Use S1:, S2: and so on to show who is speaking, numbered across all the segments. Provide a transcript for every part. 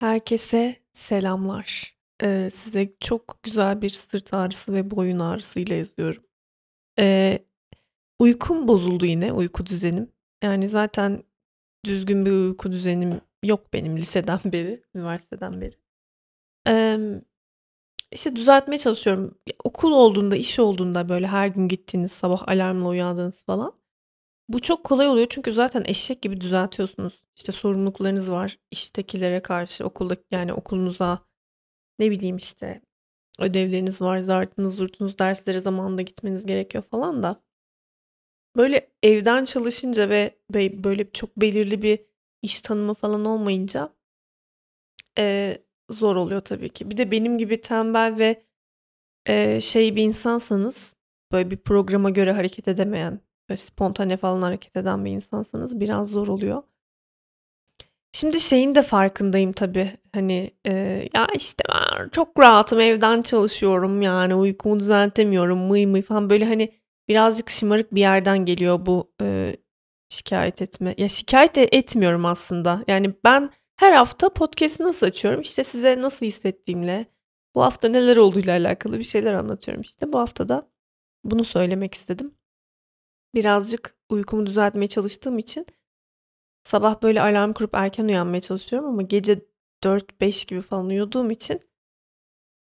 S1: Herkese selamlar. Eee, size çok güzel bir sırt ağrısı ve boyun ağrısıyla yazıyorum. Eee, uykum bozuldu yine, uyku düzenim. Yani zaten düzgün bir uyku düzenim yok benim liseden beri, üniversiteden beri. Emm, işte düzeltmeye çalışıyorum. Okul olduğunda, iş olduğunda, böyle her gün gittiğiniz, sabah alarmla uyandığınız falan, bu çok kolay oluyor çünkü zaten eşek gibi düzeltiyorsunuz. İşte sorumluluklarınız var iştekilere karşı, okuldaki yani okulunuza, ne bileyim işte ödevleriniz var, zartınız zurtunuz, derslere zamanında gitmeniz gerekiyor falan da. Böyle evden çalışınca ve böyle çok belirli bir iş tanımı falan olmayınca eee, zor oluyor tabii ki. Bir de benim gibi tembel ve, eee, şey bir insansanız, böyle bir programa göre hareket edemeyen, böyle spontane falan hareket eden bir insansanız biraz zor oluyor. Şimdi şeyin de farkındayım tabii, hani, eee, ya, işte, ben çok rahatım, evden çalışıyorum, yani, uykumu düzeltemiyorum, mıy mıy falan, böyle, hani, birazcık şımarık bir yerden geliyor bu, eee, şikâyet etme. Ya, şikâyet de etmiyorum aslında. Yani, ben her hafta podcast'i nasıl açıyorum? İşte, size nasıl hissettiğimle, bu hafta neler olduğuyla alakalı bir şeyler anlatıyorum işte. Bu hafta da bunu söylemek istedim. Birazcık uykumu düzeltmeye çalıştığım için sabah böyle alarm kurup erken uyanmaya çalışıyorum ama gece 4-5 gibi falan uyuduğum için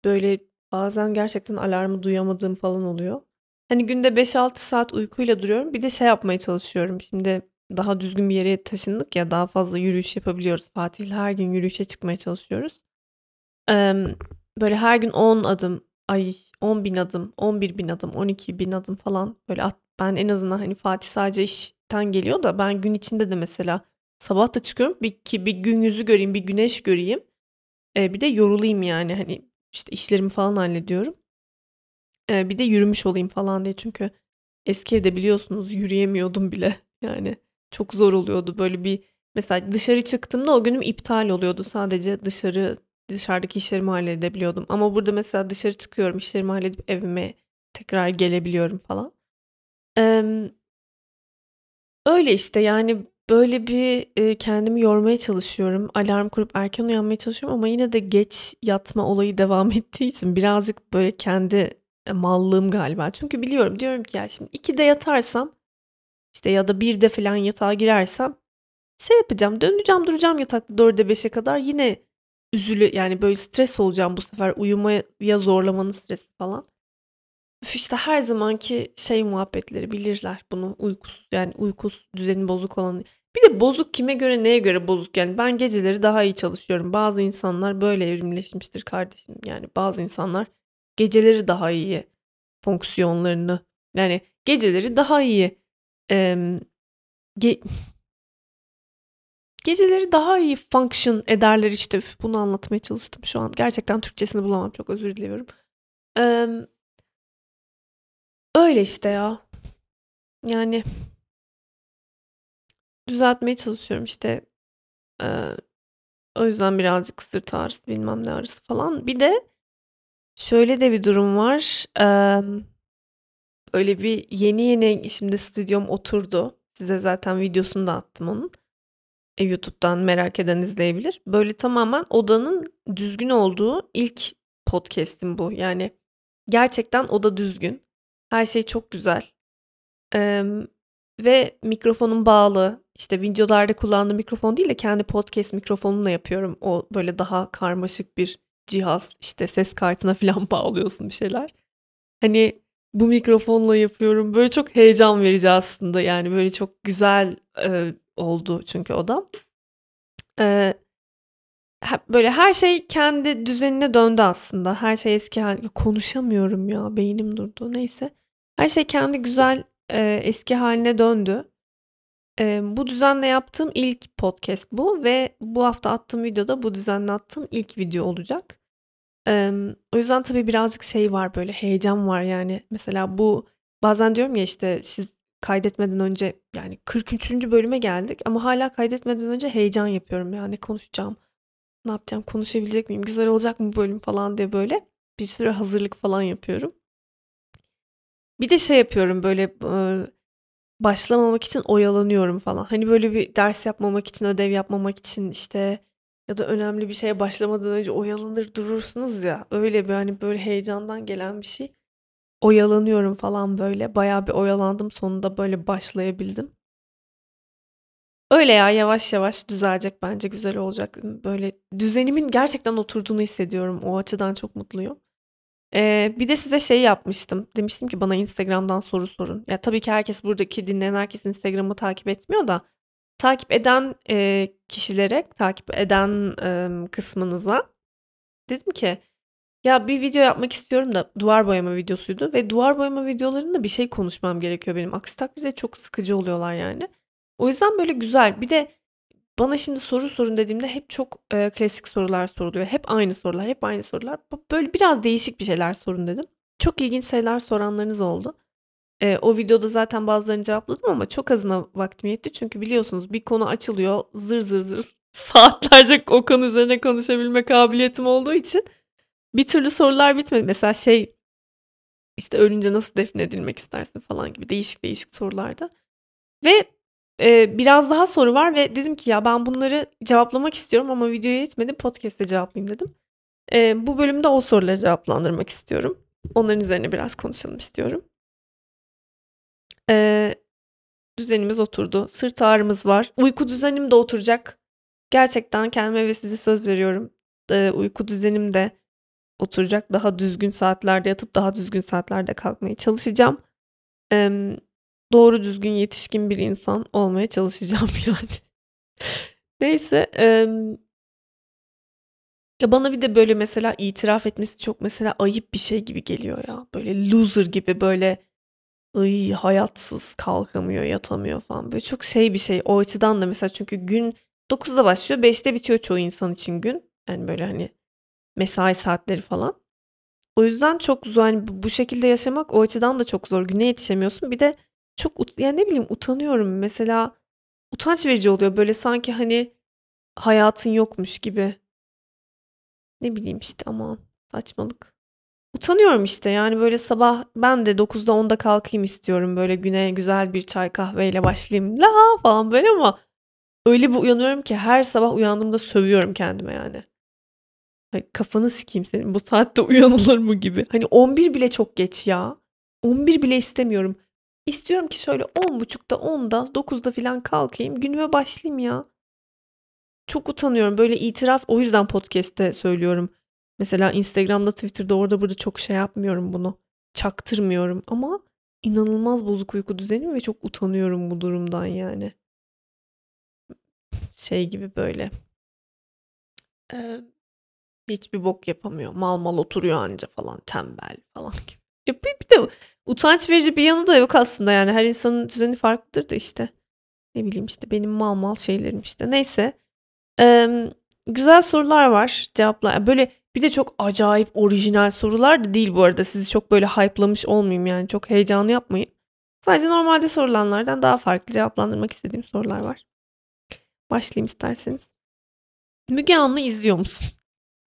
S1: böyle bazen gerçekten alarmı duyamadığım falan oluyor. Hani günde 5-6 saat uykuyla duruyorum. Bir de şey yapmaya çalışıyorum. Şimdi daha düzgün bir yere taşındık ya, daha fazla yürüyüş yapabiliyoruz. Fatih'le her gün yürüyüşe çıkmaya çalışıyoruz. Emm, böyle her gün 10 adım, ay 10.000 adım, 11.000 adım, 12.000 adım falan böyle at ben en azından, hani, Fatih sadece işten geliyor da ben gün içinde de mesela sabah da çıkıyorum bir ki bir gün yüzü göreyim, bir güneş göreyim. Eee, bir de yorulayım yani, hani, işte, işlerimi falan hallediyorum. Eee, bir de yürümüş olayım falan diye çünkü eski evde biliyorsunuz yürüyemiyordum bile. Yani çok zor oluyordu. Böyle bir mesela dışarı çıktığımda o günüm iptal oluyordu. Sadece dışarı dışarıdaki işlerimi halledebiliyordum. Ama burada mesela dışarı çıkıyorum, işlerimi halledip evime tekrar gelebiliyorum falan. Öyle işte, yani, böyle bir, kendimi yormaya çalışıyorum. Alarm kurup erken uyanmaya çalışıyorum ama yine de geç yatma olayı devam ettiği için birazcık böyle kendi, eee, mallığım galiba. Çünkü biliyorum, diyorum ki ya şimdi 2'de yatarsam, işte, ya da 1'de falan yatağa girersem şey yapacağım, döneceğim duracağım yatakta 4'e 5'e kadar yine üzülü yani, böyle stres olacağım bu sefer uyumaya zorlamanın stresi falan. Üf, işte her zamanki şey muhabbetleri bilirler bunu uykusuz yani uyku düzeni bozuk olan. Bir de bozuk kime göre neye göre bozuk yani ben geceleri daha iyi çalışıyorum. Bazı insanlar böyle evrimleşmiştir kardeşim. Yani bazı insanlar geceleri daha iyi fonksiyonlarını yani geceleri daha iyi, emm, ge geceleri daha iyi function ederler işte. Üf, bunu anlatmaya çalıştım şu an. Gerçekten Türkçesini bulamam. Çok özür diliyorum. Emm Öyle işte ya. Yani düzeltmeye çalışıyorum işte. Eee, o yüzden birazcık sırt ağrısı, bilmem ne ağrısı falan. Bir de şöyle de bir durum var. Emm, öyle bir yeni yeni şimdi stüdyom oturdu. Size zaten videosunu da attım onun. Eee, YouTube'dan merak eden izleyebilir. Böyle tamamen odanın düzgün olduğu ilk podcast'im bu. Yani gerçekten oda düzgün. Her şey çok güzel. Emm, ve mikrofonum bağlı. İşte videolarda kullandığım mikrofon değil de kendi podcast mikrofonumla yapıyorum. O böyle daha karmaşık bir cihaz. İşte ses kartına falan bağlıyorsun bir şeyler. Hani bu mikrofonla yapıyorum. Böyle çok heyecan verici aslında. Yani böyle çok güzel, eee, oldu çünkü. Eee, he böyle her şey kendi düzenine döndü aslında. Her şey eski hâl konuşamıyorum ya, beynim durdu. Neyse. Her şey kendi güzel, eee, eski hâline döndü. Eee, bu düzenle yaptığım ilk podcast bu ve bu hafta attığım video da bu düzenle attığım ilk video olacak. Emm, o yüzden tabii birazcık şey var, böyle heyecan var yani. Mesela bu bazen diyorum ya işte siz kaydetmeden önce yani 43. bölüme geldik ama hâlâ kaydetmeden önce heyecan yapıyorum. Ya ne konuşacağım, ne yapacağım, konuşabilecek miyim, güzel olacak mı bölüm falan diye böyle bir sürü hazırlık falan yapıyorum. Bir de şey yapıyorum böyle, başlamamak için oyalanıyorum falan. Hani böyle bir ders yapmamak için, ödev yapmamak için, işte, ya da önemli bir şeye başlamadan önce oyalanır durursunuz ya. Öyle bir hani böyle heyecandan gelen bir şey. Oyalanıyorum falan böyle. Bayağı bir oyalandım. Sonunda böyle başlayabildim. Öyle ya yavaş yavaş düzelecek bence güzel olacak. Böyle düzenimin gerçekten oturduğunu hissediyorum. O açıdan çok mutluyum. Eee, bir de size şey yapmıştım. Demiştim ki bana Instagram'dan soru sorun. Ya tabii ki herkes buradaki dinleyen herkes Instagram'ı takip etmiyor da takip eden, eee, kişilere, takip eden, emm, kısmınıza dedim ki ya bir video yapmak istiyorum da duvar boyama videosuydu ve duvar boyama videolarında bir şey konuşmam gerekiyor benim. Aksi takdirde çok sıkıcı oluyorlar yani. O yüzden böyle güzel. Bir de bana şimdi soru sorun dediğimde hep çok, eee, klasik sorular soruluyor. Hep aynı sorular, hep aynı sorular. böyle biraz değişik bir şeyler sorun dedim. Çok ilginç şeyler soranlarınız oldu. Eee, o videoda zaten bazılarını cevapladım ama çok azına vaktim yetti. Çünkü biliyorsunuz bir konu açılıyor, zır zır zır saatlerce o konu üzerine konuşabilme kabiliyetim olduğu için bir türlü sorular bitmedi. Mesela şey, işte, "Ölünce nasıl defnedilmek istersin?" falan gibi değişik değişik sorulardı ve, eee, biraz daha soru var ve dedim ki ya ben bunları cevaplamak istiyorum ama videoya yetmedi, podcast'te cevaplayayım dedim. Eee, bu bölümde o soruları cevaplandırmak istiyorum. Onların üzerine biraz konuşalım istiyorum. Eee, düzenimiz oturdu. Sırt ağrımız var. Uyku düzenim de oturacak. Gerçekten kendime ve size söz veriyorum. Eee, uyku düzenim de oturacak. Daha düzgün saatlerde yatıp daha düzgün saatlerde kalkmaya çalışacağım. Emm, doğru düzgün yetişkin bir insan olmaya çalışacağım yani. Neyse, emm ya, bana bir de böyle mesela itiraf etmesi çok mesela ayıp bir şey gibi geliyor ya. Böyle loser gibi böyle Iy, hayatsız, kalkamıyor, yatamıyor falan. Böyle çok şey bir şey. O açıdan da mesela çünkü gün 9'da başlıyor, 5'te bitiyor çoğu insan için gün. Yani böyle hani mesai saatleri falan. O yüzden çok zor. Bu, bu şekilde yaşamak o açıdan da çok zor. Güne yetişemiyorsun. Bir de çok yani ne bileyim utanıyorum. Mesela utanç verici oluyor. Böyle sanki hani hayatın yokmuş gibi. Ne bileyim işte aman saçmalık. Utanıyorum işte yani böyle sabah ben de 9'da 10'da kalkayım istiyorum. Böyle güne güzel bir çay kahveyle başlayayım. La falan böyle ama öyle bir uyanıyorum ki her sabah uyandığımda sövüyorum kendime yani. Hani kafanı sikeyim senin bu saatte uyanılır mı gibi. Hani 11 bile çok geç ya. 11 bile istemiyorum. İstiyorum ki şöyle 10.30'da 10'da 9'da falan kalkayım günüme başlayayım ya. Çok utanıyorum böyle itiraf o yüzden podcast'te söylüyorum. Mesela Instagram'da, Twitter'da orada burada çok şey yapmıyorum bunu. Çaktırmıyorum ama inanılmaz bozuk uyku düzenim ve çok utanıyorum bu durumdan yani. Şey gibi böyle. Eee, hiçbir bok yapamıyor. Mal mal oturuyor anca falan tembel falan gibi. Ya bir, bir de utanç verici bir yanı da yok aslında yani her insanın düzeni farklıdır da işte. Ne bileyim işte benim mal mal şeylerim işte. Neyse. Eee, güzel sorular var. Cevaplar böyle bir de çok acayip orijinal sorular da değil bu arada. Sizi çok böyle hype'lamış olmayayım yani. Çok heyecanlı yapmayın. Sadece normalde sorulanlardan daha farklı cevaplandırmak istediğim sorular var. Başlayayım isterseniz. Müge Anlı izliyor musun?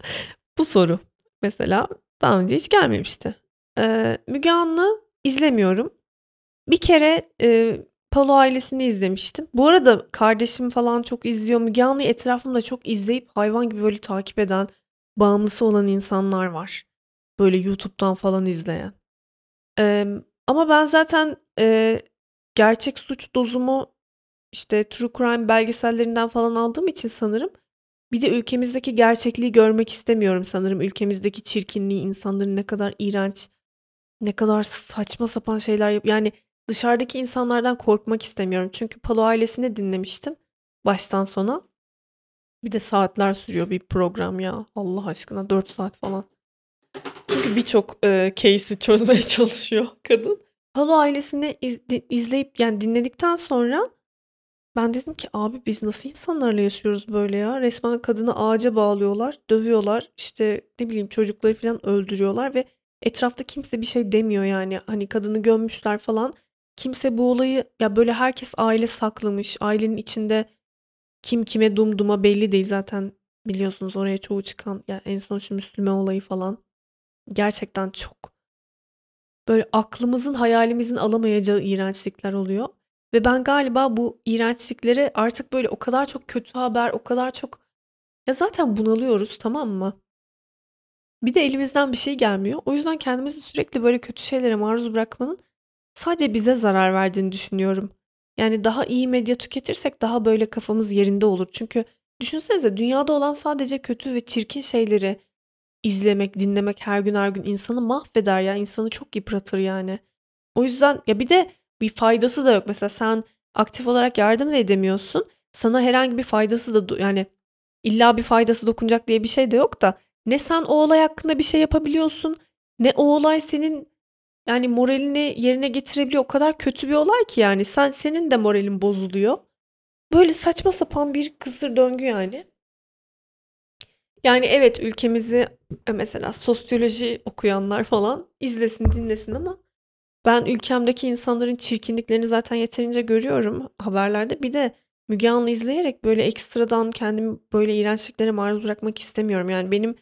S1: bu soru mesela daha önce hiç gelmemişti. Ee, Müge Anlı izlemiyorum. Bir kere e, Palo ailesini izlemiştim. Bu arada kardeşim falan çok izliyor. Müge Anlı'yı etrafımda çok izleyip hayvan gibi böyle takip eden bağımlısı olan insanlar var. Böyle YouTube'dan falan izleyen. Emm, ama ben zaten, eee, gerçek suç dozumu, işte, true crime belgesellerinden falan aldığım için sanırım, bir de ülkemizdeki gerçekliği görmek istemiyorum sanırım. Ülkemizdeki çirkinliği, insanların ne kadar iğrenç, ne kadar saçma sapan şeyler yap yani dışarıdaki insanlardan korkmak istemiyorum. Çünkü Palo ailesini dinlemiştim baştan sona. Bir de saatler sürüyor bir program ya. Allah aşkına 4 saat falan. Çünkü birçok e, case'i çözmeye çalışıyor kadın. Halo ailesini iz, izleyip yani dinledikten sonra ben dedim ki abi biz nasıl insanlarla yaşıyoruz böyle ya? Resmen kadını ağaca bağlıyorlar, dövüyorlar, işte ne bileyim çocukları falan öldürüyorlar ve etrafta kimse bir şey demiyor yani. Hani kadını gömmüşler falan. Kimse bu olayı ya böyle herkes aile saklamış. Ailenin içinde kim kime dumduma belli değil zaten biliyorsunuz oraya çoğu çıkan ya en son şu Müslüme olayı falan gerçekten çok böyle aklımızın hayalimizin alamayacağı iğrençlikler oluyor. Ve ben galiba bu iğrençlikleri artık böyle o kadar çok kötü haber, o kadar çok Ya, zaten bunalıyoruz, tamam mı? Bir de elimizden bir şey gelmiyor. O yüzden kendimizi sürekli böyle kötü şeylere maruz bırakmanın sadece bize zarar verdiğini düşünüyorum. Yani daha iyi medya tüketirsek daha böyle kafamız yerinde olur. Çünkü düşünsenize dünyada olan sadece kötü ve çirkin şeyleri izlemek, dinlemek her gün her gün insanı mahveder ya. insanı çok yıpratır yani. O yüzden ya bir de bir faydası da yok. Mesela sen aktif olarak yardım da edemiyorsun. Sana herhangi bir faydası da yani illa bir faydası dokunacak diye bir şey de yok da ne sen o olay hakkında bir şey yapabiliyorsun ne o olay senin yani moralini yerine getirebiliyor. O kadar kötü bir olay ki yani sen senin de moralin bozuluyor. Böyle saçma sapan bir kısır döngü yani. Yani evet ülkemizi e, mesela sosyoloji okuyanlar falan izlesin dinlesin ama ben ülkemdeki insanların çirkinliklerini zaten yeterince görüyorum haberlerde. Bir de Müge Anlı izleyerek böyle ekstradan kendimi böyle iğrençliklere maruz bırakmak istemiyorum. Yani benim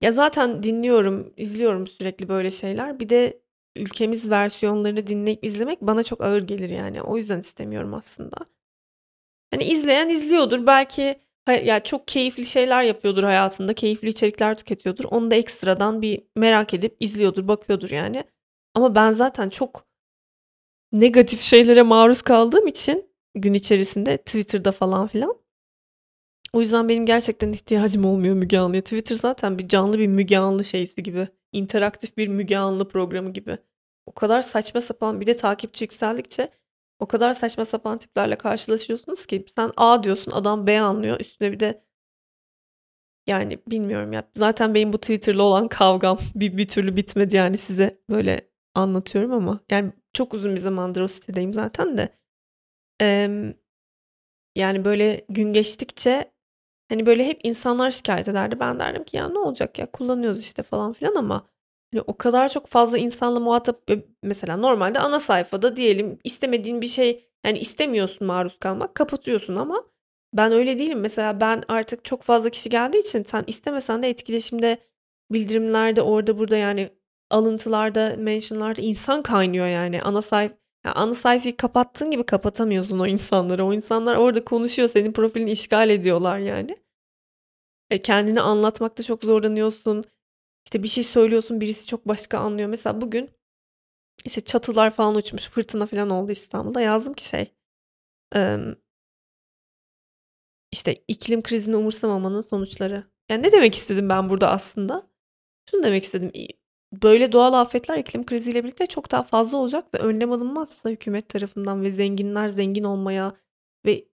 S1: ya zaten dinliyorum, izliyorum sürekli böyle şeyler. Bir de ülkemiz versiyonlarını dinleyip izlemek bana çok ağır gelir yani. O yüzden istemiyorum aslında. Hani izleyen izliyordur. Belki ya çok keyifli şeyler yapıyordur hayatında. Keyifli içerikler tüketiyordur. Onu da ekstradan bir merak edip izliyordur, bakıyordur yani. Ama ben zaten çok negatif şeylere maruz kaldığım için gün içerisinde Twitter'da falan filan. O yüzden benim gerçekten ihtiyacım olmuyor Müge Anlı'ya. Twitter zaten bir canlı bir Müge Anlı şeysi gibi. interaktif bir Müge Anlı programı gibi. O kadar saçma sapan bir de takipçi yükseldikçe o kadar saçma sapan tiplerle karşılaşıyorsunuz ki sen A diyorsun adam B anlıyor. Üstüne bir de yani bilmiyorum ya. Zaten benim bu Twitter'la olan kavgam bir, bir türlü bitmedi yani size böyle anlatıyorum ama yani çok uzun bir zamandır o sitedeyim zaten de. Ee, yani böyle gün geçtikçe hani böyle hep insanlar şikayet ederdi. Ben derdim ki ya ne olacak ya kullanıyoruz işte falan filan ama hani o kadar çok fazla insanla muhatap mesela normalde ana sayfada diyelim istemediğin bir şey yani istemiyorsun maruz kalmak kapatıyorsun ama ben öyle değilim. Mesela ben artık çok fazla kişi geldiği için sen istemesen de etkileşimde bildirimlerde orada burada yani alıntılarda, mentionlarda insan kaynıyor yani. Ana sayfa ya ana sayfayı kapattığın gibi kapatamıyorsun o insanları. O insanlar orada konuşuyor, senin profilini işgal ediyorlar yani. E, kendini anlatmakta çok zorlanıyorsun. İşte bir şey söylüyorsun, birisi çok başka anlıyor. Mesela bugün işte çatılar falan uçmuş, fırtına falan oldu İstanbul'da. Yazdım ki şey, işte iklim krizini umursamamanın sonuçları. Yani ne demek istedim ben burada aslında? Şunu demek istedim böyle doğal afetler iklim kriziyle birlikte çok daha fazla olacak ve önlem alınmazsa hükümet tarafından ve zenginler zengin olmaya ve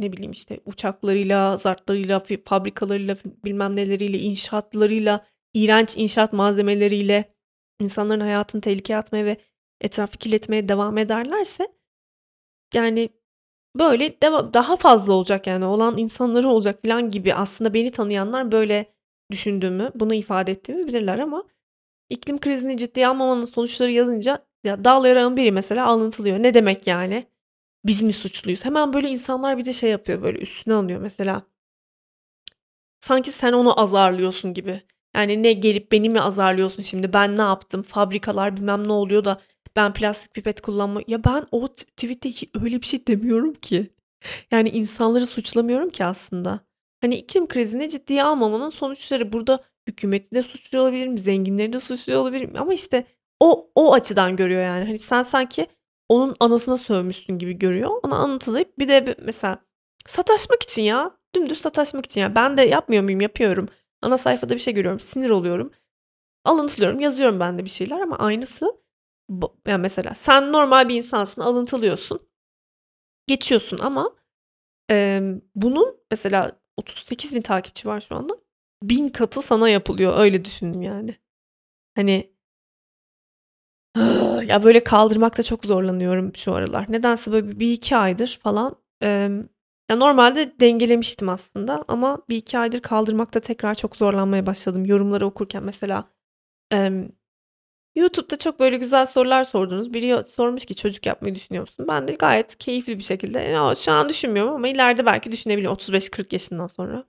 S1: ne bileyim işte uçaklarıyla, zartlarıyla, fabrikalarıyla, bilmem neleriyle, inşaatlarıyla, iğrenç inşaat malzemeleriyle insanların hayatını tehlikeye atmaya ve etrafı kirletmeye devam ederlerse yani böyle daha fazla olacak yani olan insanları olacak falan gibi aslında beni tanıyanlar böyle düşündüğümü, bunu ifade ettiğimi bilirler ama İklim krizini ciddiye almamanın sonuçları yazınca ya dal yaranın biri mesela alıntılıyor. Ne demek yani? Biz mi suçluyuz? Hemen böyle insanlar bir de şey yapıyor böyle üstüne alıyor mesela. Sanki sen onu azarlıyorsun gibi. Yani ne gelip beni mi azarlıyorsun şimdi? Ben ne yaptım? Fabrikalar bilmem ne oluyor da ben plastik pipet kullanma. Ya ben o tweette öyle bir şey demiyorum ki. Yani insanları suçlamıyorum ki aslında. Hani iklim krizini ciddiye almamanın sonuçları burada hükümeti de suçluyor olabilirim, zenginleri de suçluyor olabilirim ama işte o o açıdan görüyor yani. Hani sen sanki onun anasına sövmüşsün gibi görüyor. Ona anlatılayıp bir de mesela sataşmak için ya. Dümdüz sataşmak için ya. Ben de yapmıyor muyum? Yapıyorum. Ana sayfada bir şey görüyorum. Sinir oluyorum. Alıntılıyorum. Yazıyorum ben de bir şeyler ama aynısı yani mesela sen normal bir insansın. Alıntılıyorsun. Geçiyorsun ama e, bunun mesela 38 bin takipçi var şu anda bin katı sana yapılıyor. Öyle düşündüm yani. Hani ya böyle kaldırmakta çok zorlanıyorum şu aralar. Nedense böyle bir iki aydır falan. E, ya normalde dengelemiştim aslında ama bir iki aydır kaldırmakta tekrar çok zorlanmaya başladım. Yorumları okurken mesela e, YouTube'da çok böyle güzel sorular sordunuz. Biri sormuş ki çocuk yapmayı düşünüyor musun? Ben de gayet keyifli bir şekilde ya şu an düşünmüyorum ama ileride belki düşünebilirim 35-40 yaşından sonra.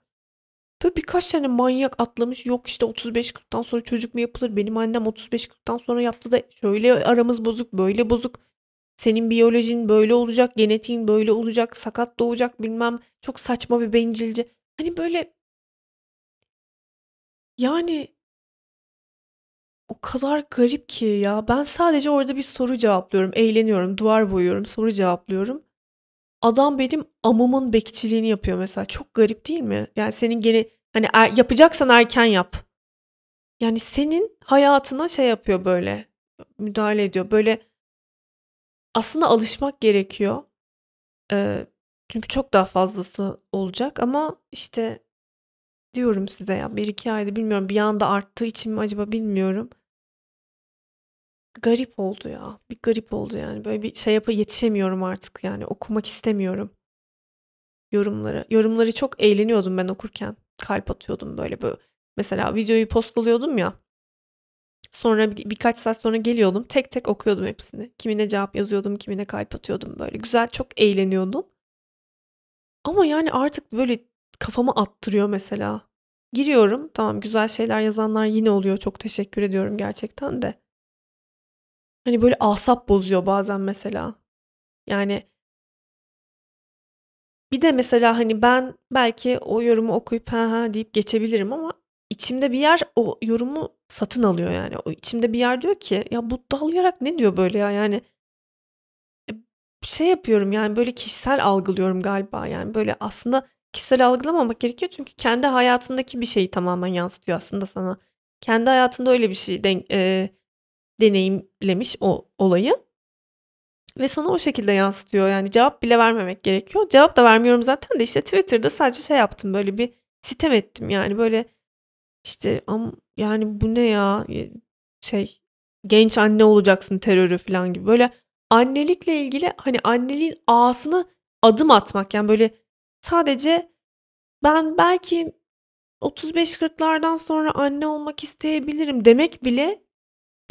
S1: Böyle birkaç tane manyak atlamış. Yok işte 35-40'tan sonra çocuk mu yapılır? Benim annem 35-40'tan sonra yaptı da şöyle aramız bozuk, böyle bozuk. Senin biyolojin böyle olacak, genetiğin böyle olacak, sakat doğacak bilmem. Çok saçma bir bencilce. Hani, böyle Yani O kadar garip ki ya. Ben sadece orada bir soru cevaplıyorum, eğleniyorum, duvar boyuyorum, soru cevaplıyorum. Adam benim amımın bekçiliğini yapıyor mesela. Çok garip değil mi? Yani senin gene hani er yapacaksan erken yap. Yani senin hayatına şey yapıyor böyle, müdahale ediyor. Böyle aslında alışmak gerekiyor. Eee, çünkü çok daha fazlası olacak ama işte diyorum size ya 1-2 ayda bilmiyorum bir anda arttığı için mi acaba bilmiyorum. Garip oldu ya. Bir garip oldu yani. Böyle bir şey yapa yetişemiyorum artık yani. Okumak istemiyorum yorumları. Yorumları çok eğleniyordum ben okurken. Kalp atıyordum böyle böyle. Mesela videoyu postalıyordum ya. Sonra bir, birkaç saat sonra geliyordum. Tek tek okuyordum hepsini. Kimine cevap yazıyordum, kimine kalp atıyordum böyle. Güzel, çok eğleniyordum. Ama yani artık böyle kafamı attırıyor mesela. Giriyorum. Tamam güzel şeyler yazanlar yine oluyor. Çok teşekkür ediyorum gerçekten de. Hani böyle asap bozuyor bazen mesela. Yani bir de mesela hani ben belki o yorumu okuyup ha ha deyip geçebilirim ama içimde bir yer o yorumu satın alıyor yani. O içimde bir yer diyor ki ya bu dalayarak ne diyor böyle ya yani e, şey yapıyorum yani böyle kişisel algılıyorum galiba yani böyle aslında kişisel algılamamak gerekiyor çünkü kendi hayatındaki bir şeyi tamamen yansıtıyor aslında sana. Kendi hayatında öyle bir şey denk, e, deneyimlemiş o olayı. Ve sana o şekilde yansıtıyor. Yani cevap bile vermemek gerekiyor. Cevap da vermiyorum zaten de işte Twitter'da sadece şey yaptım böyle bir sitem ettim yani. Böyle işte am yani bu ne ya? Şey genç anne olacaksın terörü falan gibi. Böyle annelikle ilgili hani anneliğin ağasına adım atmak. Yani böyle sadece ben belki 35-40'lardan sonra anne olmak isteyebilirim demek bile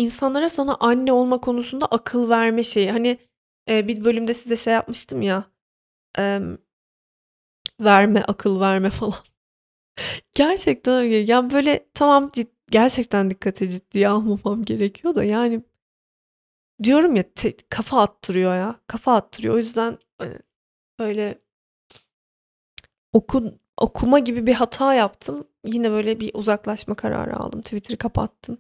S1: insanlara sana anne olma konusunda akıl verme şeyi. Hani, eee, bir bölümde size şey yapmıştım ya, emm, verme, akıl verme falan. Gerçekten öyle. Ya, böyle tamam cid gerçekten dikkate ciddiye almamam gerekiyor da yani diyorum ya te kafa attırıyor ya, kafa attırıyor. O yüzden, eee, böyle oku okuma gibi bir hata yaptım. Yine böyle bir uzaklaşma kararı aldım. Twitter'ı kapattım.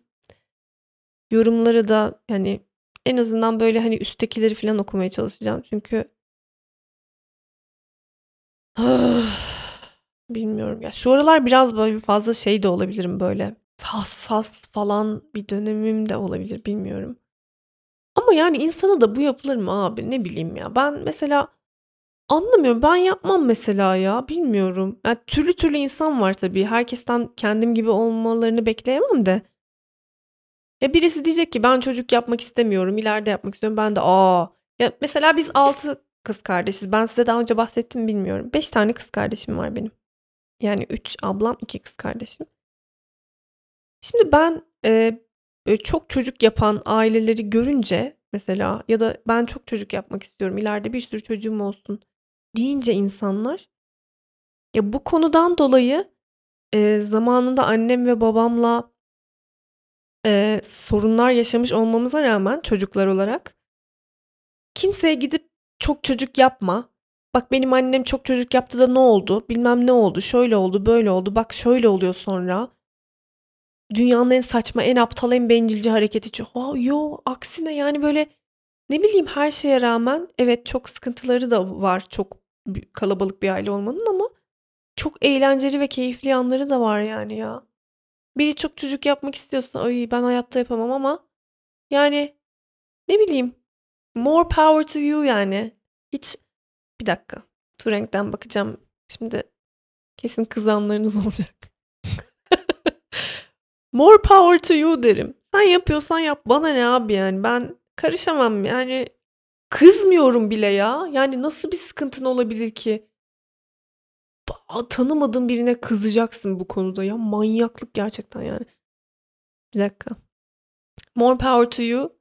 S1: Yorumları da hani en azından böyle hani üsttekileri falan okumaya çalışacağım. Çünkü bilmiyorum ya. Şu aralar biraz böyle fazla şey de olabilirim böyle. Hassas falan bir dönemim de olabilir bilmiyorum. Ama yani insana da bu yapılır mı abi? Ne bileyim ya. Ben mesela anlamıyorum. Ben yapmam mesela ya. Bilmiyorum. Yani türlü türlü insan var tabii. Herkesten kendim gibi olmalarını bekleyemem de. Ya birisi diyecek ki ben çocuk yapmak istemiyorum, ileride yapmak istiyorum. Ben de aa. Ya mesela biz 6 kız kardeşiz. Ben size daha önce bahsettim bilmiyorum. 5 tane kız kardeşim var benim. Yani 3 ablam, 2 kız kardeşim. Şimdi ben e, çok çocuk yapan aileleri görünce mesela ya da ben çok çocuk yapmak istiyorum, ileride bir sürü çocuğum olsun deyince insanlar ya bu konudan dolayı e, zamanında annem ve babamla Eee, sorunlar yaşamış olmamıza rağmen çocuklar olarak kimseye gidip "Çok çocuk yapma. Bak benim annem çok çocuk yaptı da ne oldu? Bilmem ne oldu. Şöyle oldu, böyle oldu. Bak şöyle oluyor sonra." Dünyanın en saçma, en aptal, en bencilce hareketi ço Ha, yo, aksine yani böyle ne bileyim her şeye rağmen evet çok sıkıntıları da var çok kalabalık bir aile olmanın ama çok eğlenceli ve keyifli yanları da var yani ya. Biri çok çocuk yapmak istiyorsa ay ben hayatta yapamam ama yani ne bileyim more power to you yani. Hiç bir dakika. Turenk'ten bakacağım. Şimdi kesin kızanlarınız olacak. more power to you derim. Sen yapıyorsan yap. Bana ne abi yani. Ben karışamam yani. Kızmıyorum bile ya. Yani nasıl bir sıkıntın olabilir ki? Tanımadığın birine kızacaksın bu konuda ya. Manyaklık gerçekten yani. Bir dakika. More power to you.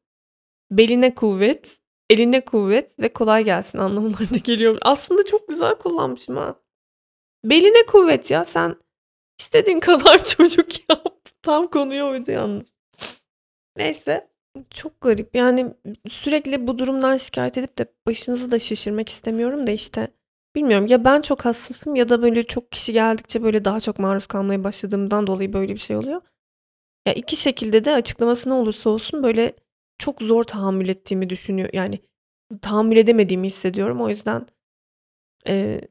S1: Beline kuvvet, eline kuvvet ve kolay gelsin anlamlarına geliyor. Aslında çok güzel kullanmışım ha. Beline kuvvet ya sen istediğin kadar çocuk yap. Tam konuya uydu yalnız. Neyse çok garip yani sürekli bu durumdan şikayet edip de başınızı da şişirmek istemiyorum da işte Bilmiyorum ya ben çok hassasım ya da böyle çok kişi geldikçe böyle daha çok maruz kalmaya başladığımdan dolayı böyle bir şey oluyor. Ya iki şekilde de açıklaması ne olursa olsun böyle çok zor tahammül ettiğimi düşünüyor. Yani tahammül edemediğimi hissediyorum. O yüzden eee,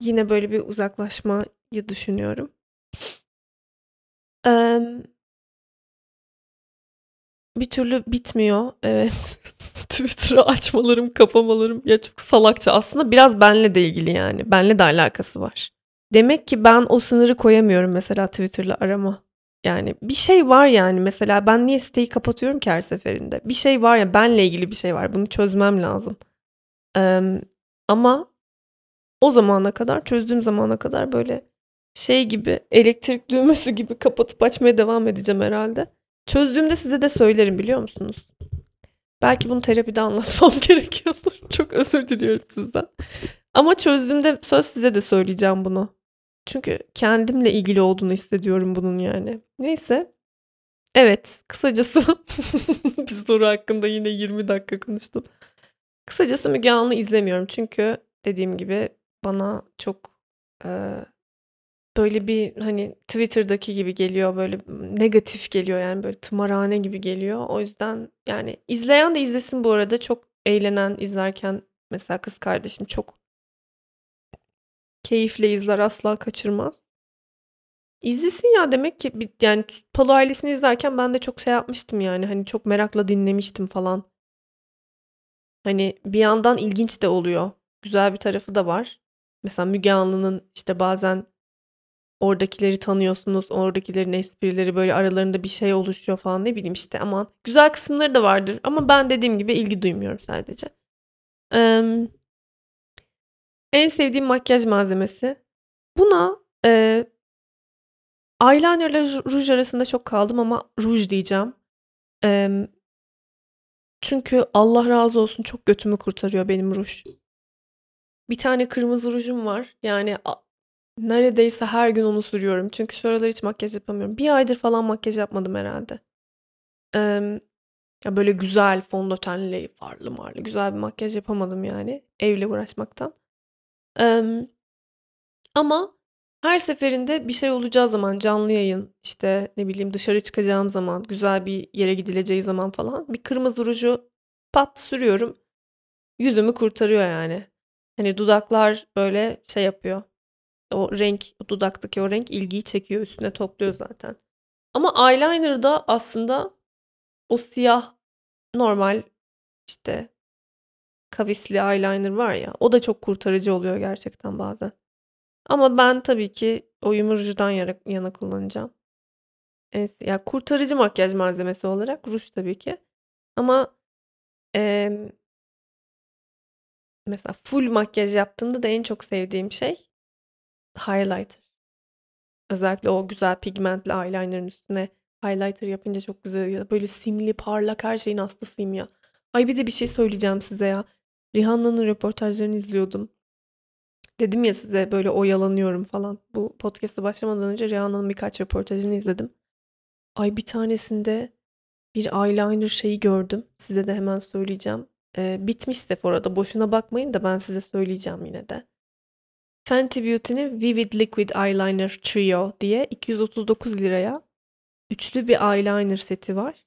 S1: yine böyle bir uzaklaşmayı düşünüyorum. Emm bir türlü bitmiyor. Evet. Twitter'ı açmalarım, kapamalarım ya çok salakça. Aslında biraz benle de ilgili yani. Benle de alakası var. Demek ki ben o sınırı koyamıyorum mesela Twitter'la arama. Yani bir şey var yani mesela ben niye siteyi kapatıyorum ki her seferinde? Bir şey var ya benle ilgili bir şey var. Bunu çözmem lazım. Emm, ama o zamana kadar, çözdüğüm zamana kadar böyle şey gibi, elektrik düğmesi gibi kapatıp açmaya devam edeceğim herhalde. Çözdüğümde size de söylerim biliyor musunuz? Belki bunu terapide anlatmam gerekiyordur. Çok özür diliyorum sizden. Ama çözdüğümde söz size de söyleyeceğim bunu. Çünkü kendimle ilgili olduğunu hissediyorum bunun yani. Neyse. Evet, kısacası bir soru hakkında yine 20 dakika konuştum. Kısacası Müge Anlı izlemiyorum. Çünkü dediğim gibi bana çok eee, böyle bir hani Twitter'daki gibi geliyor. Böyle negatif geliyor yani böyle tımarhane gibi geliyor. O yüzden yani izleyen de izlesin bu arada. Çok eğlenen izlerken mesela kız kardeşim çok keyifle izler asla kaçırmaz. İzlesin ya demek ki yani Palu ailesini izlerken ben de çok şey yapmıştım yani hani çok merakla dinlemiştim falan. Hani bir yandan ilginç de oluyor. Güzel bir tarafı da var. Mesela Müge Anlı'nın işte bazen oradakileri tanıyorsunuz. Oradakilerin esprileri böyle aralarında bir şey oluşuyor falan ne bileyim işte aman. Güzel kısımları da vardır ama ben dediğim gibi ilgi duymuyorum sadece. Emm en sevdiğim makyaj malzemesi. Buna, eee eyeliner'la ruj arasında çok kaldım ama ruj diyeceğim. Emm çünkü Allah razı olsun çok götümü kurtarıyor benim ruj. Bir tane kırmızı rujum var. Yani neredeyse her gün onu sürüyorum. Çünkü şu aralar hiç makyaj yapamıyorum. Bir aydır falan makyaj yapmadım herhâlde. Emm, ya, böyle güzel fondötenli, farlı marlı güzel bir makyaj yapamadım yani evle uğraşmaktan. Emm, ama her seferinde bir şey olacağı zaman, canlı yayın, işte, ne bileyim, dışarı çıkacağım zaman, güzel bir yere gidileceği zaman falan bir kırmızı ruju pat sürüyorum. Yüzümü kurtarıyor yani. Hani dudaklar böyle şey yapıyor. O renk, o dudaktaki o renk ilgiyi çekiyor, üstüne topluyor zaten. Ama eyeliner'da aslında o siyah normal işte kavisli eyeliner var ya, o da çok kurtarıcı oluyor gerçekten bazen. Ama ben tabii ki oyumu rujdan yana yana kullanacağım. En ya kurtarıcı makyaj malzemesi olarak ruj tabii ki. Ama, emm mesela full makyaj yaptığımda da en çok sevdiğim şey highlighter. Özellikle o güzel pigmentli eyeliner'ın üstüne highlighter yapınca çok güzel oluyor. Böyle simli, parlak her şeyin hastasıyım ya. Ay bir de bir şey söyleyeceğim size ya. Rihanna'nın röportajlarını izliyordum. Dedim ya size böyle oyalanıyorum falan. Bu podcast'a başlamadan önce Rihanna'nın birkaç röportajını izledim. Ay bir tanesinde bir eyeliner şeyi gördüm. Size de hemen söyleyeceğim. Eee, bitmiş Sephora'da. Boşuna bakmayın da ben size söyleyeceğim yine de. Fenty Beauty'nin Vivid Liquid Eyeliner Trio diye liraya üçlü bir eyeliner seti var.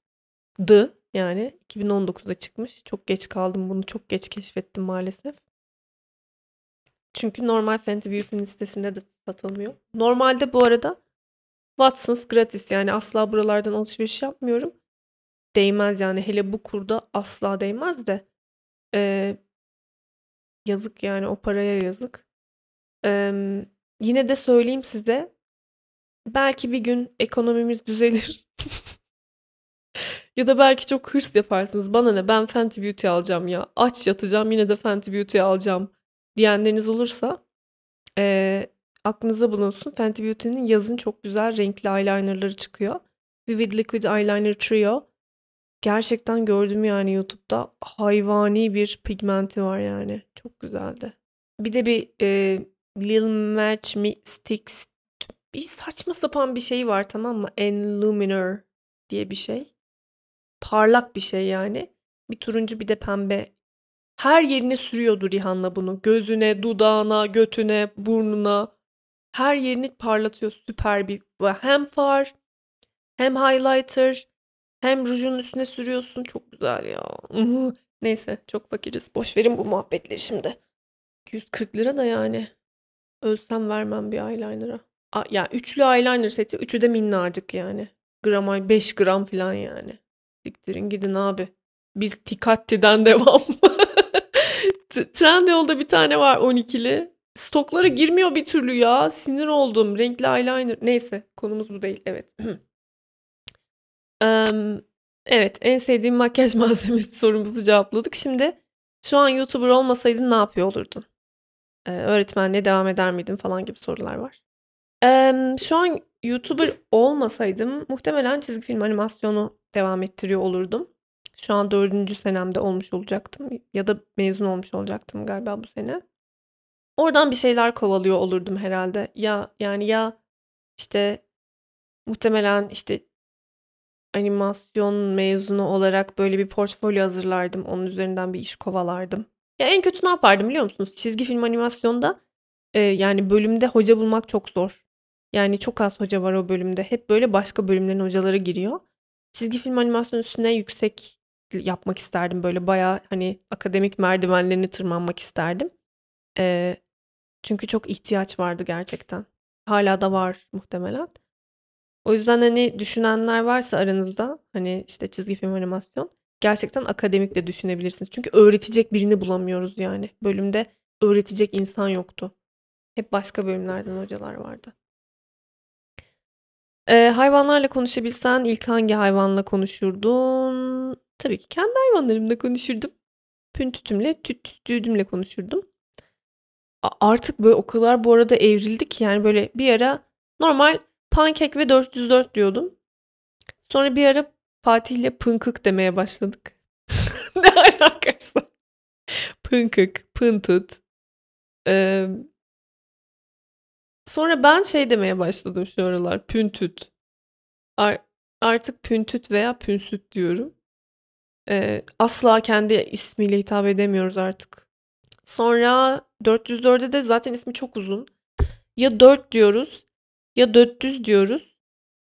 S1: Dı yani 2019'da çıkmış. Çok geç kaldım bunu çok geç keşfettim maalesef. Çünkü normal Fenty Beauty'nin sitesinde de satılmıyor. Normalde bu arada Watsons gratis yani asla buralardan alışveriş yapmıyorum. Değmez yani hele bu kurda asla değmez de. Eee yazık yani o paraya yazık. Emm, yine de söyleyeyim size, belki bir gün ekonomimiz düzelir. Ya da belki çok hırs yaparsınız. Bana ne ben Fenty Beauty alacağım ya. Aç yatacağım yine de Fenty Beauty alacağım diyenleriniz olursa eee, aklınızda bulunsun. Fenty Beauty'nin yazın çok güzel renkli eyeliner'ları çıkıyor. Vivid Liquid Eyeliner Trio. Gerçekten gördüm yani YouTube'da. Hayvani bir pigmenti var yani. Çok güzeldi. Bir de bir, eee, Lil Match Me bir saçma sapan bir şey var tamam mı? Enluminer diye bir şey. Parlak bir şey yani. Bir turuncu bir de pembe Her yerine sürüyordu Rihanna bunu. Gözüne, dudağına, götüne, burnuna. Her yerini parlatıyor süper bir. Hem far hem highlighter hem rujun üstüne sürüyorsun. Çok güzel ya. Neyse çok fakiriz. Boş verin bu muhabbetleri şimdi. 240 lira da yani. Ölsem vermem bir eyeliner'a. A, ya üçlü eyeliner seti. Üçü de minnacık yani. Gramaj 5 gram falan yani. Siktirin gidin abi. Biz Tikatti'den devam. Trendyol'da bir tane var 12'li. Stoklara girmiyor bir türlü ya. Sinir oldum. Renkli eyeliner. Neyse konumuz bu değil. Evet. um, evet en sevdiğim makyaj malzemesi sorumuzu cevapladık. Şimdi şu an YouTuber olmasaydın ne yapıyor olurdun? Ee, öğretmenliğe devam eder miydin falan gibi sorular var. Şu an YouTuber olmasaydım muhtemelen çizgi film animasyonu devam ettiriyor olurdum. Şu an dördüncü senemde olmuş olacaktım ya da mezun olmuş olacaktım galiba bu sene. Oradan bir şeyler kovalıyor olurdum herhalde. Ya yani ya işte muhtemelen işte animasyon mezunu olarak böyle bir portfolyo hazırlardım. Onun üzerinden bir iş kovalardım. Ya en kötü ne yapardım biliyor musunuz? Çizgi film animasyonda e, yani bölümde hoca bulmak çok zor. Yani çok az hoca var o bölümde. Hep böyle başka bölümlerin hocaları giriyor. Çizgi film animasyon üstüne yüksek yapmak isterdim. Böyle bayağı hani akademik merdivenlerini tırmanmak isterdim. Ee, çünkü çok ihtiyaç vardı gerçekten. Hala da var muhtemelen. O yüzden hani düşünenler varsa aranızda hani işte çizgi film animasyon gerçekten akademik de düşünebilirsiniz. Çünkü öğretecek birini bulamıyoruz yani. Bölümde öğretecek insan yoktu. Hep başka bölümlerden hocalar vardı. Ee, hayvanlarla konuşabilsen ilk hangi hayvanla konuşurdun? Tabii ki kendi hayvanlarımla konuşurdum. Püntütümle, tüttüdümle konuşurdum. Artık böyle o kadar bu arada evrildi ki yani böyle bir ara normal pankek ve 404 diyordum. Sonra bir ara Fatih'le pınkık demeye başladık. ne alakası? Pınkık, pıntut. Ee, sonra ben şey demeye başladım şu aralar. Püntüt. Ar- artık püntüt veya pünsüt diyorum. Ee, asla kendi ismiyle hitap edemiyoruz artık. Sonra 404'de de zaten ismi çok uzun. Ya 4 diyoruz ya 400 diyoruz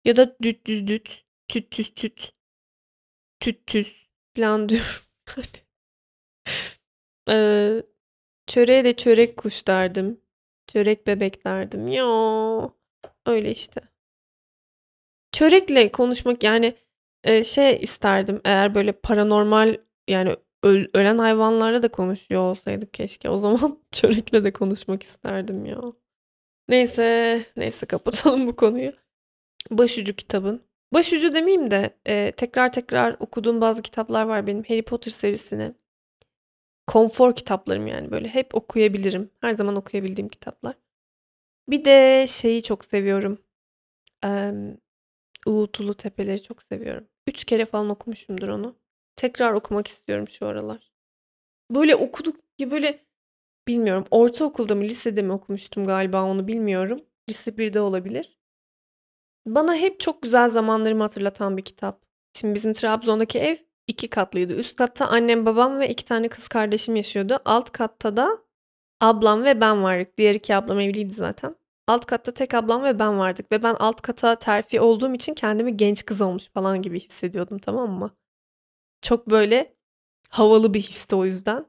S1: ya da düt düz düt tüt tüz tüt tüt tüz falan diyorum. ee, çöreğe de çörek kuş derdim. Çörek bebek derdim. Ya öyle işte. Çörekle konuşmak yani Eee, şey isterdim eğer böyle paranormal yani öl ölen hayvanlarla da konuşuyor olsaydık keşke. O zaman çörekle de konuşmak isterdim ya. Neyse, neyse kapatalım bu konuyu. Başucu kitabın. Başucu demeyeyim de eee, tekrar tekrar okuduğum bazı kitaplar var benim. Harry Potter serisini. Konfor kitaplarım yani böyle hep okuyabilirim. Her zaman okuyabildiğim kitaplar. Bir de şeyi çok seviyorum. Emm Uğultulu Tepeleri çok seviyorum. Üç kere falan okumuşumdur onu. Tekrar okumak istiyorum şu aralar. Böyle okuduk ya böyle bilmiyorum ortaokulda mı lisede mi okumuştum galiba onu bilmiyorum. Lise 1'de olabilir. Bana hep çok güzel zamanlarımı hatırlatan bir kitap. Şimdi bizim Trabzon'daki ev iki katlıydı. Üst katta annem babam ve iki tane kız kardeşim yaşıyordu. Alt katta da ablam ve ben vardık. Diğer iki ablam evliydi zaten. Alt katta tek ablam ve ben vardık ve ben alt kata terfi olduğum için kendimi genç kız olmuş falan gibi hissediyordum tamam mı? Çok böyle havalı bir histi o yüzden.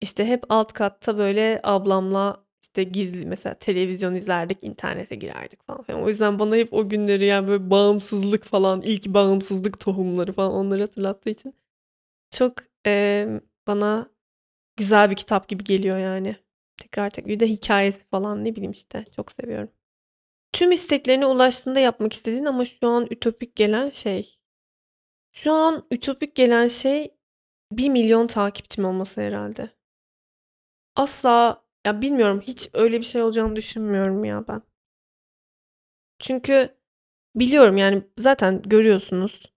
S1: İşte hep alt katta böyle ablamla işte gizli mesela televizyon izlerdik, internete girerdik falan. O yüzden bana hep o günleri yani böyle bağımsızlık falan, ilk bağımsızlık tohumları falan onları hatırlattığı için çok e, bana güzel bir kitap gibi geliyor yani. Tekrar tekrar bir de hikayesi falan ne bileyim işte çok seviyorum. Tüm isteklerine ulaştığında yapmak istediğin ama şu an ütopik gelen şey. Şu an ütopik gelen şey bir milyon takipçim olması herhalde. Asla ya bilmiyorum hiç öyle bir şey olacağını düşünmüyorum ya ben. Çünkü biliyorum yani zaten görüyorsunuz.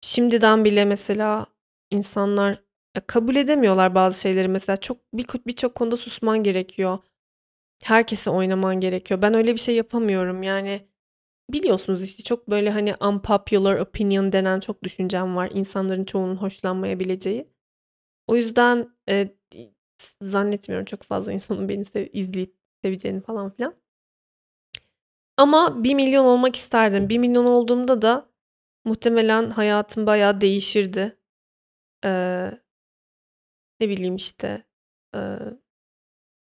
S1: Şimdiden bile mesela insanlar kabul edemiyorlar bazı şeyleri mesela çok birçok konuda susman gerekiyor. Herkese oynaman gerekiyor. Ben öyle bir şey yapamıyorum. Yani biliyorsunuz işte çok böyle hani unpopular opinion denen çok düşüncem var. İnsanların çoğunun hoşlanmayabileceği. O yüzden, eee, zannetmiyorum çok fazla insanın beni sev izleyip seveceğini falan filan. Ama 1.000.000 olmak isterdim. 1.000.000 olduğumda da muhtemelen hayatım bayağı değişirdi. Eee ne bileyim, işte, eee,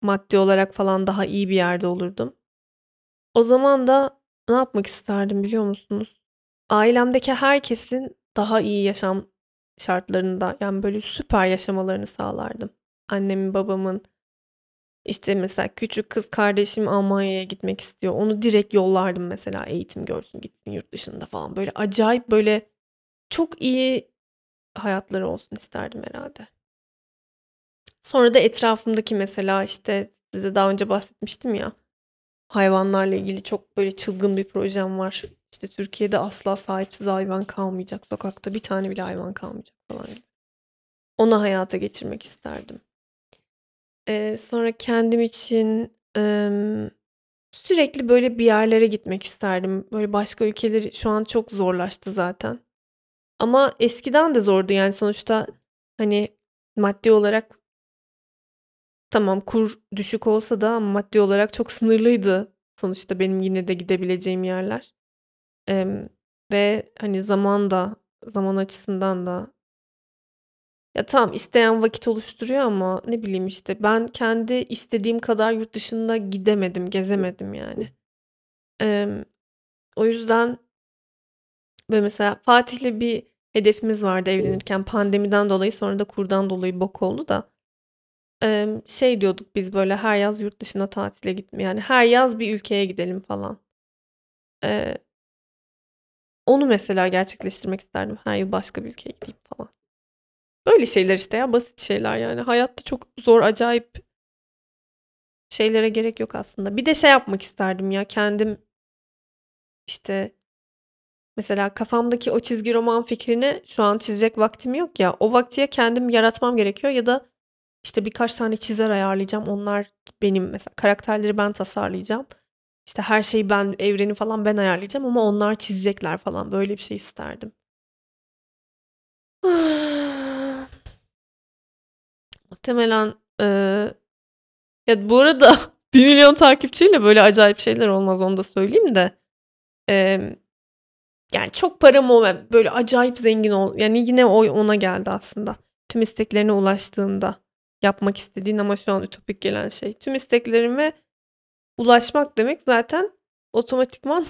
S1: maddi olarak falan daha iyi bir yerde olurdum. O zaman da ne yapmak isterdim biliyor musunuz? Ailemdeki herkesin daha iyi yaşam şartlarında, yani, böyle süper yaşamalarını sağlardım. Annemin, babamın, işte, mesela küçük kız kardeşim Almanya'ya gitmek istiyor. Onu direkt yollardım mesela eğitim görsün, gitsin yurt dışında falan. Böyle acayip, böyle çok iyi hayatları olsun isterdim herhâlde. Sonra da etrafımdaki mesela, işte, size daha önce bahsetmiştim ya, hayvanlarla ilgili çok böyle çılgın bir projem var. İşte, Türkiye'de asla sahipsiz hayvan kalmayacak. Sokakta bir tane bile hayvan kalmayacak falan. Onu hayata geçirmek isterdim. Eee, sonra kendim için, emm, sürekli böyle bir yerlere gitmek isterdim. Böyle başka ülkeleri şu an çok zorlaştı zaten. Ama eskiden de zordu yani sonuçta, hani, maddi olarak tamam kur düşük olsa da maddi olarak çok sınırlıydı sonuçta benim yine de gidebileceğim yerler. Emm, ve, hani, zaman da zaman açısından da Ya, tamam isteyen vakit oluşturuyor ama ne bileyim, işte, ben kendi istediğim kadar yurt dışında gidemedim, gezemedim yani. Emm, o yüzden Böyle mesela Fatih'le bir hedefimiz vardı evlenirken. Pandemiden dolayı sonra da kurdan dolayı bok oldu da. Emm, şey diyorduk biz böyle her yaz yurt dışına tatile gitme yani her yaz bir ülkeye gidelim falan. Eee onu mesela gerçekleştirmek isterdim. Her yıl başka bir ülkeye gideyim falan. Böyle şeyler işte ya, basit şeyler yani. Hayatta çok zor, acayip şeylere gerek yok aslında. Bir de şey yapmak isterdim ya, kendim işte mesela kafamdaki o çizgi roman fikrini şu an çizecek vaktim yok ya, o vakti ya kendim yaratmam gerekiyor ya da, işte, birkaç tane çizer ayarlayacağım. Onlar benim mesela karakterleri ben tasarlayacağım. İşte, her şeyi ben, evreni falan ben ayarlayacağım ama onlar çizecekler falan. Böyle bir şey isterdim. Muhtemelen, eee Ya, bu arada 1.000.000 takipçiyle böyle acayip şeyler olmaz, onu da söyleyeyim de. Emm, yani çok param ol böyle acayip zengin ol yani yine o ona geldi aslında. Tüm isteklerine ulaştığında yapmak istediğin ama şu an ütopik gelen şey. Tüm isteklerime ulaşmak demek zaten otomatikman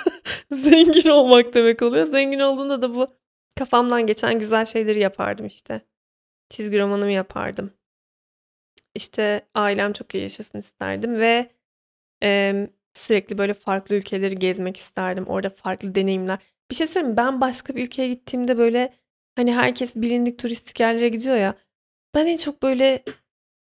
S1: zengin olmak demek oluyor. Zengin olduğunda da bu kafamdan geçen güzel şeyleri yapardım işte. Çizgi romanımı yapardım. İşte, ailem çok iyi yaşasın isterdim ve, emm, sürekli böyle farklı ülkeleri gezmek isterdim. Orada farklı deneyimler Bir şey söyleyeyim? Ben başka bir ülkeye gittiğimde böyle, hani, herkes bilindik turistik yerlere gidiyor ya, ben en çok böyle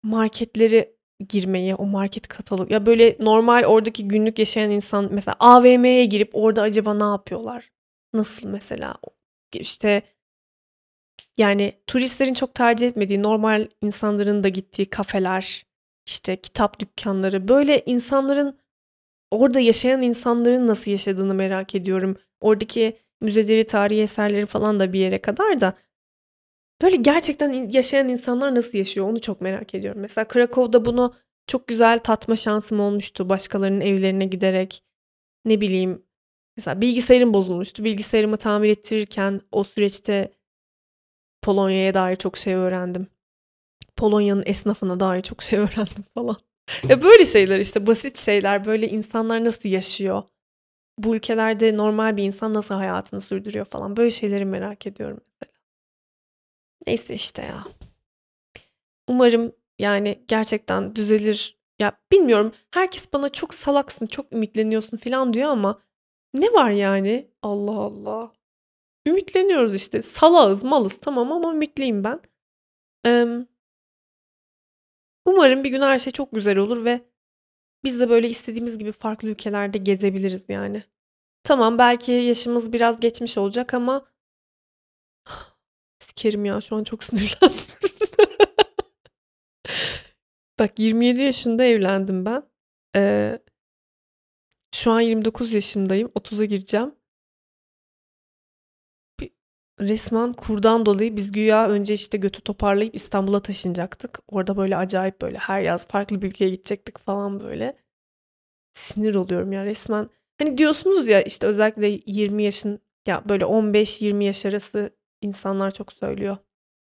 S1: marketleri girmeyi, o market katalog ya, böyle normal oradaki günlük yaşayan insan mesela AVM'ye girip orada acaba ne yapıyorlar? Nasıl mesela? İşte yani turistlerin çok tercih etmediği, normal insanların da gittiği kafeler, işte, kitap dükkânları, böyle insanların orada yaşayan insanların nasıl yaşadığını merak ediyorum. Oradaki müzeleri, tarihi eserleri falan da bir yere kadar da böyle gerçekten yaşayan insanlar nasıl yaşıyor onu çok merak ediyorum. Mesela Krakow'da bunu çok güzel tatma şansım olmuştu başkalarının evlerine giderek. Ne bileyim, mesela bilgisayarım bozulmuştu. Bilgisayarımı tamir ettirirken o süreçte Polonya'ya dair çok şey öğrendim. Polonya'nın esnafına dair çok şey öğrendim falan. Ya, böyle şeyler işte, basit şeyler. Böyle insanlar nasıl yaşıyor? Bu ülkelerde normal bir insan nasıl hayatını sürdürüyor falan. Böyle şeyleri merak ediyorum mesela. Neyse işte ya. Umarım, yani, gerçekten düzelir. Ya, bilmiyorum, herkes bana çok salaksın, çok ümitleniyorsun filan diyor ama ne var yani? Allah Allah. Ümitleniyoruz işte. Salağız, malız tamam ama ümitliyim ben. Emm Umarım bir gün her şey çok güzel olur ve biz de böyle istediğimiz gibi farklı ülkelerde gezebiliriz yani. Tamam, belki yaşımız biraz geçmiş olacak ama Sikerim ya, şu an çok sinirlendim. Bak 27 yaşında evlendim ben. Eee şu an 29 yaşındayım. 30'a gireceğim. Resmen kurdan dolayı biz güya önce işte götü toparlayıp İstanbul'a taşınacaktık. Orada böyle acayip böyle her yaz farklı bir ülkeye gidecektik falan böyle. Sinir oluyorum ya resmen. Hani diyorsunuz ya işte özellikle 20 yaşın ya böyle 15-20 yaş arası insanlar çok söylüyor.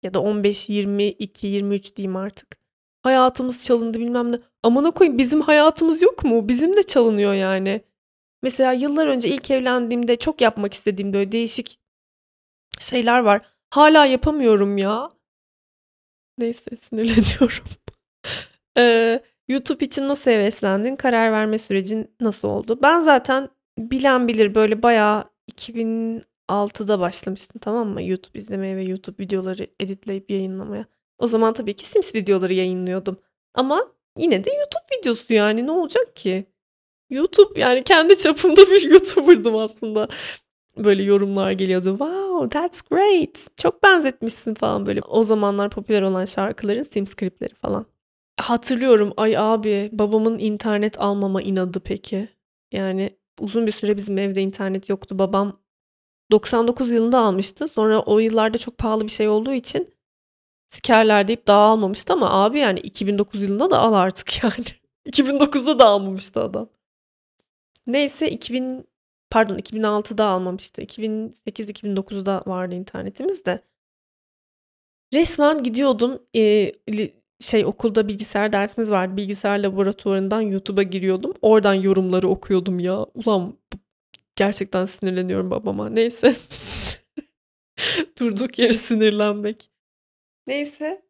S1: Ya da 15, 22, 23 diyeyim artık. Hayatımız çalındı bilmem ne. Amına koyayım bizim hayatımız yok mu? Bizim de çalınıyor yani. Mesela yıllar önce ilk evlendiğimde çok yapmak istediğim böyle değişik şeyler var. Hala yapamıyorum ya. Neyse sinirleniyorum. ee, YouTube için nasıl heveslendin? Karar verme sürecin nasıl oldu? Ben zaten bilen bilir böyle bayağı 2006'da başlamıştım tamam mı? YouTube izlemeye ve YouTube videoları editleyip yayınlamaya. O zaman tabii ki Sims videoları yayınlıyordum. Ama yine de YouTube videosu yani ne olacak ki? YouTube yani kendi çapımda bir YouTuber'dım aslında. Böyle yorumlar geliyordu. Wow, that's great. Çok benzetmişsin falan böyle. O zamanlar popüler olan şarkıların Sims klipleri falan. Hatırlıyorum ay abi babamın internet almama inadı peki. Yani uzun bir süre bizim evde internet yoktu. Babam 99 yılında almıştı. Sonra o yıllarda çok pahalı bir şey olduğu için sikerler deyip daha almamıştı ama abi yani 2009 yılında da al artık yani. 2009'da da almamıştı adam. Neyse 2000 pardon 2006'da almamıştı. 2008-2009'da vardı internetimiz de. Resmen gidiyordum e, şey okulda bilgisayar dersimiz vardı. Bilgisayar laboratuvarından YouTube'a giriyordum. Oradan yorumları okuyordum ya. Ulan gerçekten sinirleniyorum babama. Neyse. Durduk yere sinirlenmek. Neyse.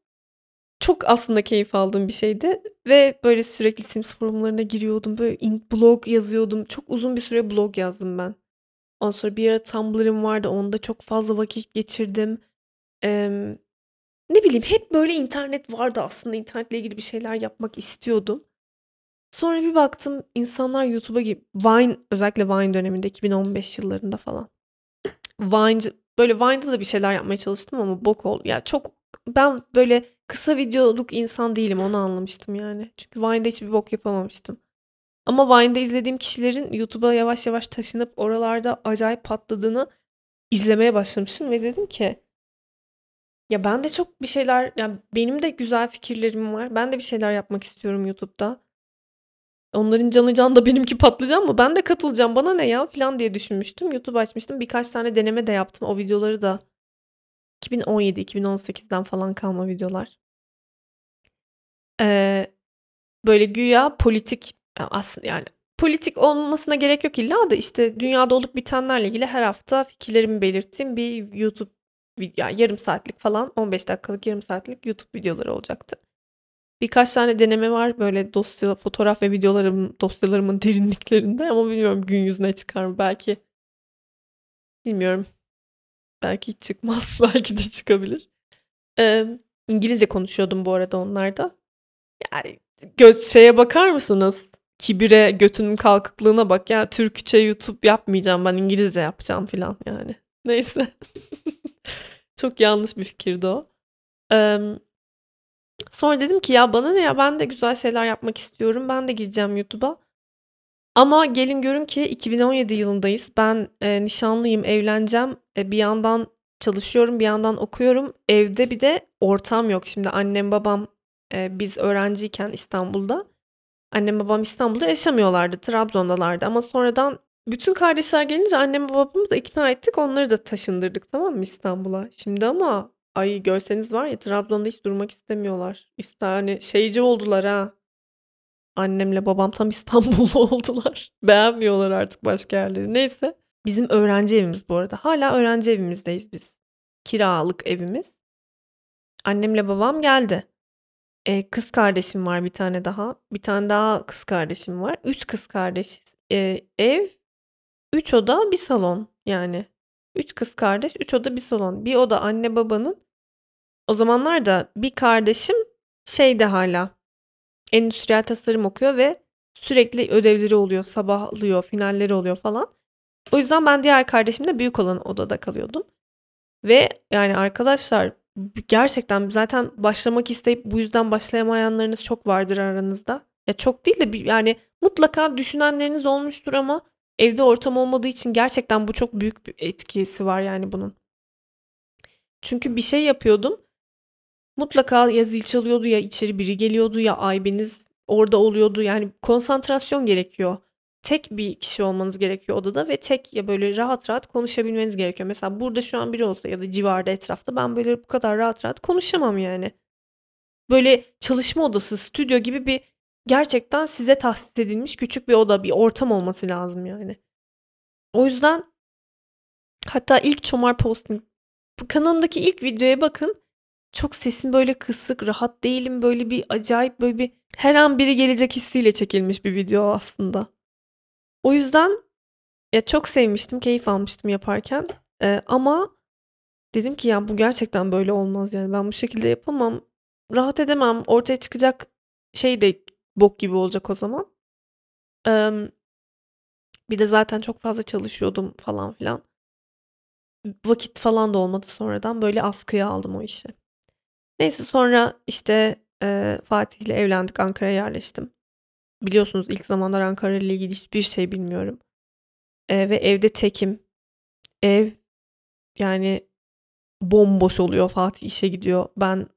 S1: Çok aslında keyif aldığım bir şeydi ve böyle sürekli Sims forumlarına giriyordum. Böyle blog yazıyordum. Çok uzun bir süre blog yazdım ben. Ondan sonra bir ara Tumblr'ım vardı. Onda çok fazla vakit geçirdim. Eee, ne bileyim hep böyle internet vardı aslında. İnternetle ilgili bir şeyler yapmak istiyordum. Sonra bir baktım insanlar YouTube'a gibi Vine özellikle Vine döneminde 2015 yıllarında falan. Vine böyle Vine'da da bir şeyler yapmaya çalıştım ama bok oldu. Ya çok ben böyle kısa videoluk insan değilim onu anlamıştım yani. Çünkü Vine'da hiçbir bok yapamamıştım. Ama Vine'da izlediğim kişilerin YouTube'a yavaş yavaş taşınıp oralarda acayip patladığını izlemeye başlamışım ve dedim ki ya ben de çok bir şeyler yani benim de güzel fikirlerim var. Ben de bir şeyler yapmak istiyorum YouTube'da. Onların canı can da benimki patlayacak mı? Ben de katılacağım. Bana ne ya falan diye düşünmüştüm. YouTube açmıştım. Birkaç tane deneme de yaptım. O videoları da 2017-2018'den falan kalma videolar. Ee, böyle güya politik aslında yani politik olmasına gerek yok illa da işte dünyada olup bitenlerle ilgili her hafta fikirlerimi belirttiğim bir YouTube yani yarım saatlik falan 15 dakikalık yarım saatlik YouTube videoları olacaktı. Birkaç tane deneme var böyle dosya, fotoğraf ve videolarım, dosyalarımın derinliklerinde ama bilmiyorum gün yüzüne çıkar mı belki. Bilmiyorum. Belki hiç çıkmaz, belki de çıkabilir. Ee, İngilizce konuşuyordum bu arada onlarda. Yani göt şeye bakar mısınız? Kibire götünün kalkıklığına bak ya Türkçe YouTube yapmayacağım ben İngilizce yapacağım filan yani. Neyse. Çok yanlış bir fikirdi o. Ee, sonra dedim ki ya bana ne ya ben de güzel şeyler yapmak istiyorum. Ben de gireceğim YouTube'a. Ama gelin görün ki 2017 yılındayız. Ben e, nişanlıyım, evleneceğim. E, bir yandan çalışıyorum, bir yandan okuyorum. Evde bir de ortam yok. Şimdi annem babam e, biz öğrenciyken İstanbul'da. Annem babam İstanbul'da yaşamıyorlardı. Trabzon'dalardı. Ama sonradan bütün kardeşler gelince annem babamı da ikna ettik. Onları da taşındırdık tamam mı İstanbul'a. Şimdi ama ay görseniz var ya Trabzon'da hiç durmak istemiyorlar. İşte hani şeyci oldular ha. Annemle babam tam İstanbullu oldular. Beğenmiyorlar artık başka yerleri. Neyse. Bizim öğrenci evimiz bu arada. Hala öğrenci evimizdeyiz biz. Kiralık evimiz. Annemle babam geldi. Eee, kız kardeşim var bir tane daha. Bir tane daha kız kardeşim var. 3 kız kardeşiz. Eee, ev 3 oda, 1 salon yani. 3 kız kardeş, 3 oda, 1 salon. Bir oda anne babanın. O zamanlar da bir kardeşim şeyde hala endüstriyel tasarım okuyor ve sürekli ödevleri oluyor, sabahlıyor, finalleri oluyor falan. O yüzden ben diğer kardeşimle büyük olan odada kalıyordum. Ve yani arkadaşlar gerçekten zaten başlamak isteyip bu yüzden başlayamayanlarınız çok vardır aranızda. Ya çok değil de yani mutlaka düşünenleriniz olmuştur ama evde ortam olmadığı için gerçekten bu çok büyük bir etkisi var yani bunun. Çünkü bir şey yapıyordum. Mutlaka ya zil çalıyordu ya içeri biri geliyordu ya aybeniz orada oluyordu. Yani konsantrasyon gerekiyor. Tek bir kişi olmanız gerekiyor odada ve tek ya böyle rahat rahat konuşabilmeniz gerekiyor. Mesela burada şu an biri olsa ya da civarda etrafta ben böyle bu kadar rahat rahat konuşamam yani. Böyle çalışma odası, stüdyo gibi bir gerçekten size tahsis edilmiş küçük bir oda, bir ortam olması lazım yani. O yüzden hatta ilk Çomar Posting kanalımdaki ilk videoya bakın. Çok sesim böyle kısık, rahat değilim. Böyle bir acayip böyle bir her an biri gelecek hissiyle çekilmiş bir video aslında. O yüzden ya çok sevmiştim, keyif almıştım yaparken. Ee, ama dedim ki ya bu gerçekten böyle olmaz yani. Ben bu şekilde yapamam. Rahat edemem. Ortaya çıkacak şey de bok gibi olacak o zaman. Ee, bir de zaten çok fazla çalışıyordum falan filan. Vakit falan da olmadı sonradan. Böyle askıya aldım o işi. Neyse sonra işte e, Fatih ile evlendik. Ankara'ya yerleştim. Biliyorsunuz ilk zamanlar Ankara ile ilgili hiçbir şey bilmiyorum. E, ve evde tekim. Ev yani bomboş oluyor. Fatih işe gidiyor. Ben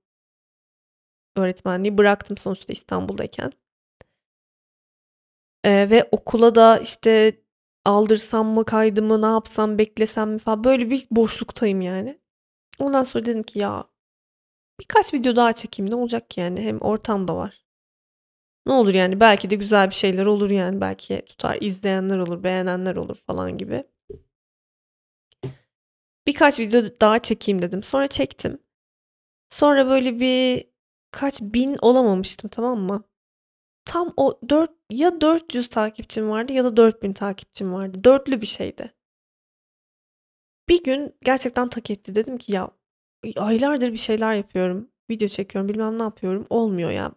S1: öğretmenliği bıraktım sonuçta İstanbul'dayken. E, ve okula da işte aldırsam mı kaydımı ne yapsam beklesem mi falan böyle bir boşluktayım yani. Ondan sonra dedim ki ya birkaç video daha çekeyim ne olacak ki yani hem ortam da var. Ne olur yani belki de güzel bir şeyler olur yani belki tutar izleyenler olur beğenenler olur falan gibi. Birkaç video daha çekeyim dedim. Sonra çektim. Sonra böyle bir kaç bin olamamıştım tamam mı? Tam o 4 ya 400 takipçim vardı ya da 4000 takipçim vardı. Dörtlü bir şeydi. Bir gün gerçekten tak etti. Dedim ki ya aylardır bir şeyler yapıyorum. Video çekiyorum bilmem ne yapıyorum. Olmuyor ya.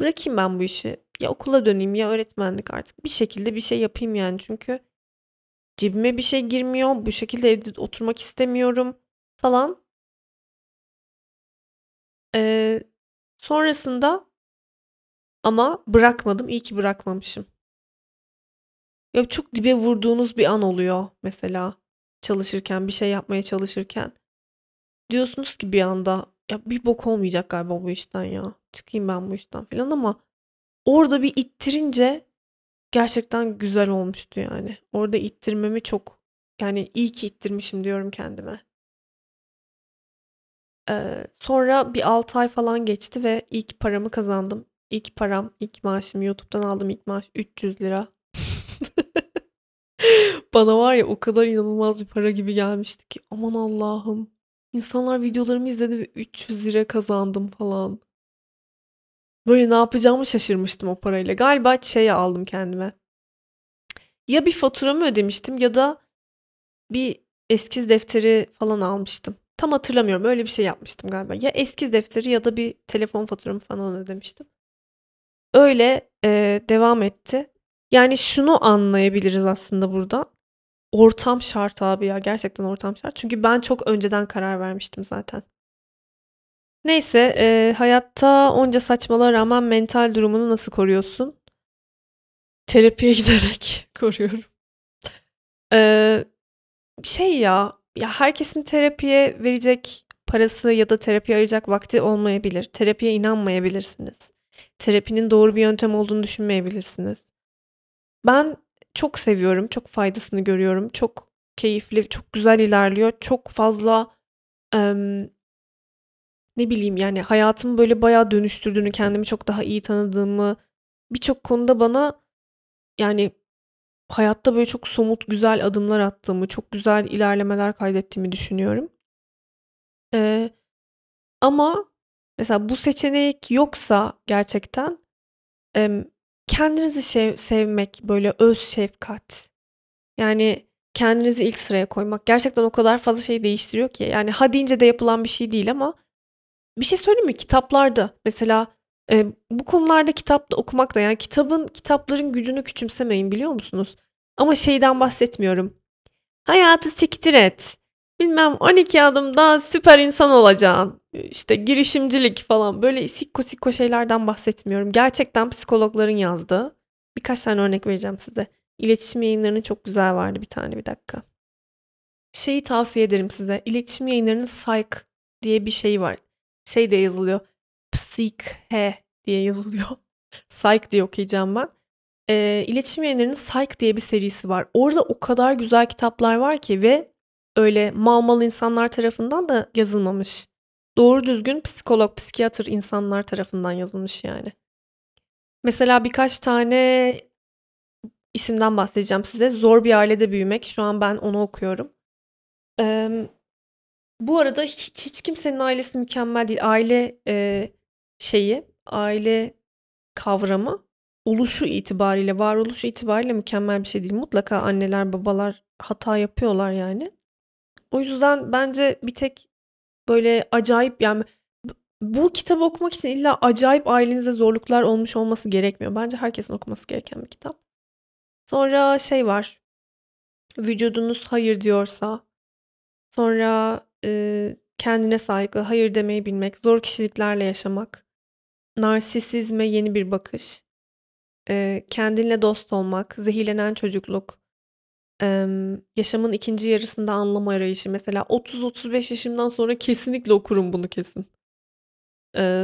S1: Bırakayım ben bu işi. Ya okula döneyim ya öğretmenlik artık. Bir şekilde bir şey yapayım yani. Çünkü cebime bir şey girmiyor. Bu şekilde evde oturmak istemiyorum falan. Ee, sonrasında ama bırakmadım. İyi ki bırakmamışım. Ya çok dibe vurduğunuz bir an oluyor mesela çalışırken, bir şey yapmaya çalışırken. Diyorsunuz ki bir anda ya bir bok olmayacak galiba bu işten ya. Çıkayım ben bu işten falan ama orada bir ittirince gerçekten güzel olmuştu yani. Orada ittirmemi çok yani iyi ki ittirmişim diyorum kendime. Ee, sonra bir 6 ay falan geçti ve ilk paramı kazandım. İlk param, ilk maaşım YouTube'dan aldım ilk maaş 300 lira. Bana var ya o kadar inanılmaz bir para gibi gelmişti ki aman Allah'ım. İnsanlar videolarımı izledi ve 300 lira kazandım falan. Böyle ne yapacağımı şaşırmıştım o parayla. Galiba şey aldım kendime. Ya bir faturamı ödemiştim ya da bir eskiz defteri falan almıştım. Tam hatırlamıyorum. Öyle bir şey yapmıştım galiba. Ya eskiz defteri ya da bir telefon faturamı falan ödemiştim. Öyle e, devam etti. Yani şunu anlayabiliriz aslında burada. Ortam şart abi ya. Gerçekten ortam şart. Çünkü ben çok önceden karar vermiştim zaten. Neyse e, hayatta onca saçmalığa rağmen mental durumunu nasıl koruyorsun? Terapiye giderek koruyorum. Ee, şey ya, ya herkesin terapiye verecek parası ya da terapiye arayacak vakti olmayabilir. Terapiye inanmayabilirsiniz terapinin doğru bir yöntem olduğunu düşünmeyebilirsiniz. Ben çok seviyorum, çok faydasını görüyorum. Çok keyifli, çok güzel ilerliyor. Çok fazla emm, ne bileyim yani hayatımı böyle bayağı dönüştürdüğünü, kendimi çok daha iyi tanıdığımı, birçok konuda bana yani hayatta böyle çok somut, güzel adımlar attığımı, çok güzel ilerlemeler kaydettiğimi düşünüyorum. Eee, ama Mesela bu seçenek yoksa gerçekten kendinizi şev sevmek, böyle öz şefkat, yani kendinizi ilk sıraya koymak gerçekten o kadar fazla şey değiştiriyor ki. Yani ha deyince de yapılan bir şey değil ama bir şey söyleyeyim mi? Kitaplarda mesela, eee, bu konularda kitap da okumak da yani kitabın kitapların gücünü küçümsemeyin biliyor musunuz? Ama şeyden bahsetmiyorum. Hayatı siktir et bilmem 12 adımda süper insan olacaksın. İşte girişimcilik falan böyle sikko sikko şeylerden bahsetmiyorum. Gerçekten psikologların yazdığı. Birkaç tane örnek vereceğim size. İletişim yayınlarının çok güzel vardı bir tane bir dakika. şeyi tavsiye ederim size. İletişim Yayınları'nın Psych diye bir şey var. Şey de yazılıyor. Psyche diye yazılıyor. Psych diye okuyacağım ben. Eee, İletişim Yayınları'nın Psych diye bir serisi var. Orada o kadar güzel kitaplar var ki ve öyle mal mal insanlar tarafından da yazılmamış. Doğru düzgün psikolog, psikiyatr insanlar tarafından yazılmış yani. Mesela birkaç tane isimden bahsedeceğim size. Zor Bir Ailede Büyümek. Şu an ben onu okuyorum. Emm, bu arada hiç hiç kimsenin ailesi mükemmel değil. Aile, eee, şeyi, aile kavramı oluşu itibariyle, varoluşu itibariyle mükemmel bir şey değil. Mutlaka anneler, babalar hata yapıyorlar yani. O yüzden bence bir tek böyle acayip yani bu kitabı okumak için illa acayip ailenizde zorluklar olmuş olması gerekmiyor. Bence herkesin okuması gereken bir kitap. Sonra şey var. Vücudunuz hayır diyorsa. Sonra, eee, kendine saygı, hayır demeyi bilmek, zor kişiliklerle yaşamak, narsisizme yeni bir bakış, eee, kendinle dost olmak, zehirlenen çocukluk, yaşamın ikinci yarısında anlam arayışı. Mesela 30-35 yaşımdan sonra kesinlikle okurum bunu kesin.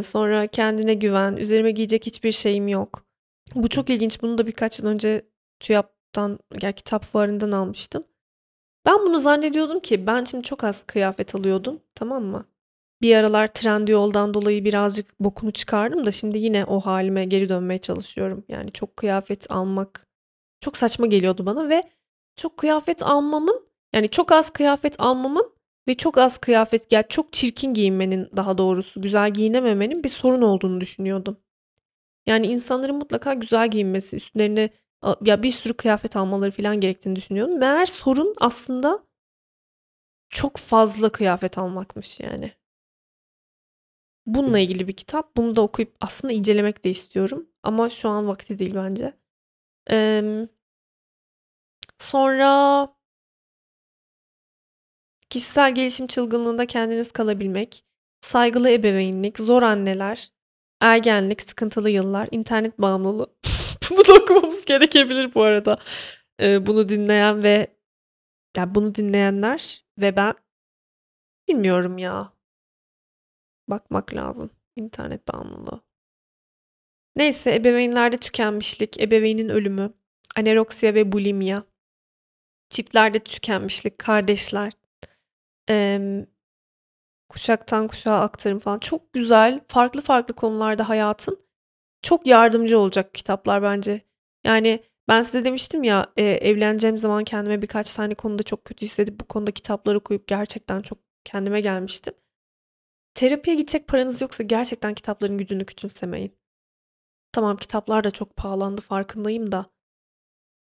S1: Sonra kendine güven, üzerime giyecek hiçbir şeyim yok. Bu çok ilginç. Bunu da birkaç yıl önce TÜYAP'tan ya kitap fuarından almıştım. Ben bunu zannediyordum ki ben şimdi çok az kıyafet alıyordum, tamam mı? Bir aralar Trendyol'dan dolayı birazcık bokunu çıkardım da şimdi yine o hâlime geri dönmeye çalışıyorum. Yani çok kıyafet almak çok saçma geliyordu bana ve çok kıyafet almamın, yani çok az kıyafet almamın ve çok az kıyafet ya çok çirkin giyinmenin daha doğrusu, güzel giyinememenin bir sorun olduğunu düşünüyordum. Yani insanların mutlaka güzel giyinmesi, üstlerine ya bir sürü kıyafet almaları filan gerektiğini düşünüyordum. Meğer sorun aslında çok fazla kıyafet almakmış yani. Bununla ilgili bir kitap. Bunu da okuyup aslında incelemek de istiyorum ama şu an vakti değil bence. Emm sonra kişisel gelişim çılgınlığında kendiniz kalabilmek, saygılı ebeveynlik, zor anneler, ergenlik, sıkıntılı yıllar, internet bağımlılığı. Bunu da okumamız gerekebilir bu arada. Eee, bunu dinleyen ve ya bunu dinleyenler ve ben bilmiyorum ya. Bakmak lazım. İnternet bağımlılığı. Neyse, ebeveynlerde tükenmişlik, ebeveynin ölümü, anoreksiya ve bulimia, çiftlerde tükenmişlik, kardeşler, emm, kuşaktan kuşağa aktarım falan. Çok güzel, farklı farklı konularda hayatın çok yardımcı olacak kitaplar bence. Yani ben size demiştim ya, eee, evleneceğim zaman kendime birkaç tane konuda çok kötü hissedip bu konuda kitaplar okuyup gerçekten çok kendime gelmiştim. Terapiye gidecek paranız yoksa gerçekten kitapların gücünü küçümsemeyin. Tamam, kitaplar da çok pahalandı farkındayım da.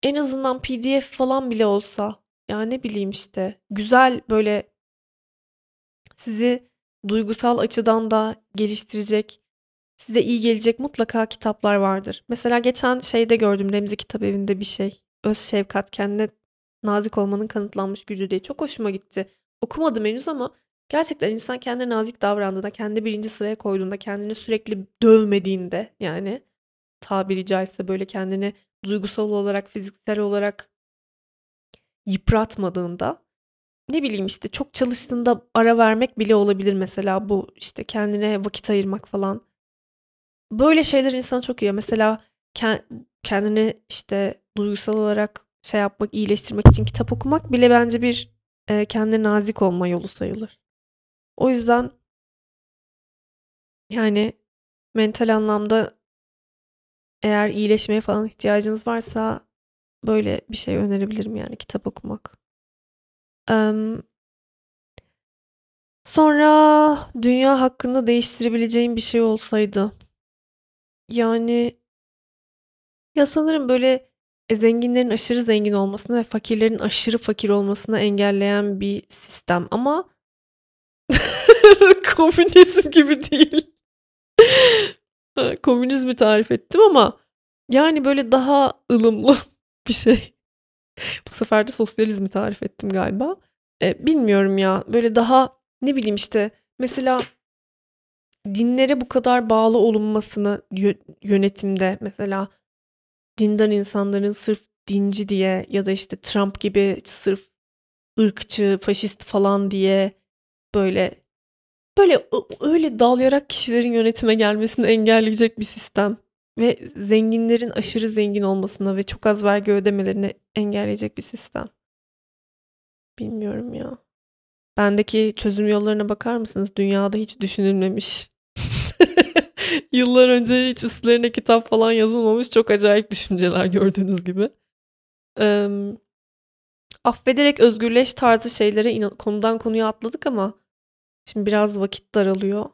S1: En azından PDF falan bile olsa, ya ne bileyim işte, güzel böyle sizi duygusal açıdan da geliştirecek, size iyi gelecek mutlaka kitaplar vardır. Mesela geçen şeyde gördüm Remzi Kitabevi'nde bir şey. Öz şefkat, kendine nazik olmanın kanıtlanmış gücü diye. Çok hoşuma gitti. Okumadım henüz ama gerçekten insan kendine nazik davrandığında, kendini birinci sıraya koyduğunda, kendini sürekli dövmediğinde yani tabiri caizse böyle kendini duygusal olarak, fiziksel olarak yıpratmadığında, ne bileyim işte çok çalıştığında ara vermek bile olabilir mesela bu işte kendine vakit ayırmak falan. Böyle şeyler insana çok iyi. Mesela ken kendini işte duygusal olarak şey yapmak, iyileştirmek için kitap okumak bile bence bir, eee, kendine nazik olma yolu sayılır. O yüzden yani mental anlamda eğer iyileşmeye falan ihtiyacınız varsa böyle bir şey önerebilirim yani kitap okumak. Sonra dünya hakkında değiştirebileceğim bir şey olsaydı yani ya sanırım böyle, e, zenginlerin aşırı zengin olmasını ve fakirlerin aşırı fakir olmasını engelleyen bir sistem ama komünizm gibi değil. Komünizmi tarif ettim ama yani böyle daha ılımlı bir şey. Bu sefer de sosyalizmi tarif ettim galiba. Eee, bilmiyorum ya, böyle daha ne bileyim işte mesela dinlere bu kadar bağlı olunmasını yö yönetimde mesela dindar insanların sırf dinci diye ya da işte Trump gibi sırf ırkçı, faşist falan diye böyle böyle öyle dalayarak kişilerin yönetime gelmesini engelleyecek bir sistem ve zenginlerin aşırı zengin olmasına ve çok az vergi ödemelerini engelleyecek bir sistem. Bilmiyorum ya. Bendeki çözüm yollarına bakar mısınız? Dünyada hiç düşünülmemiş. Yıllar önce hiç üstlerine kitap falan yazılmamış çok acayip düşünceler gördüğünüz gibi. Ee, affederek özgürleş tarzı şeylere inan- konudan konuya atladık ama şimdi biraz vakit daralıyor.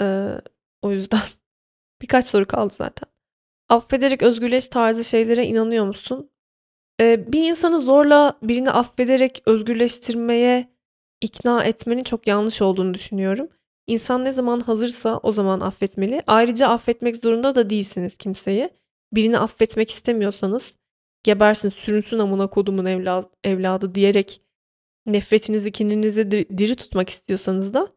S1: Ee, o yüzden birkaç soru kaldı zaten. Affederek özgürleş tarzı şeylere inanıyor musun? Ee, bir insanı zorla birini affederek özgürleştirmeye ikna etmenin çok yanlış olduğunu düşünüyorum. İnsan ne zaman hazırsa o zaman affetmeli. Ayrıca affetmek zorunda da değilsiniz kimseyi. Birini affetmek istemiyorsanız gebersin, sürünsün amına kodumun evladı, evladı diyerek nefretinizi, kininizi diri tutmak istiyorsanız da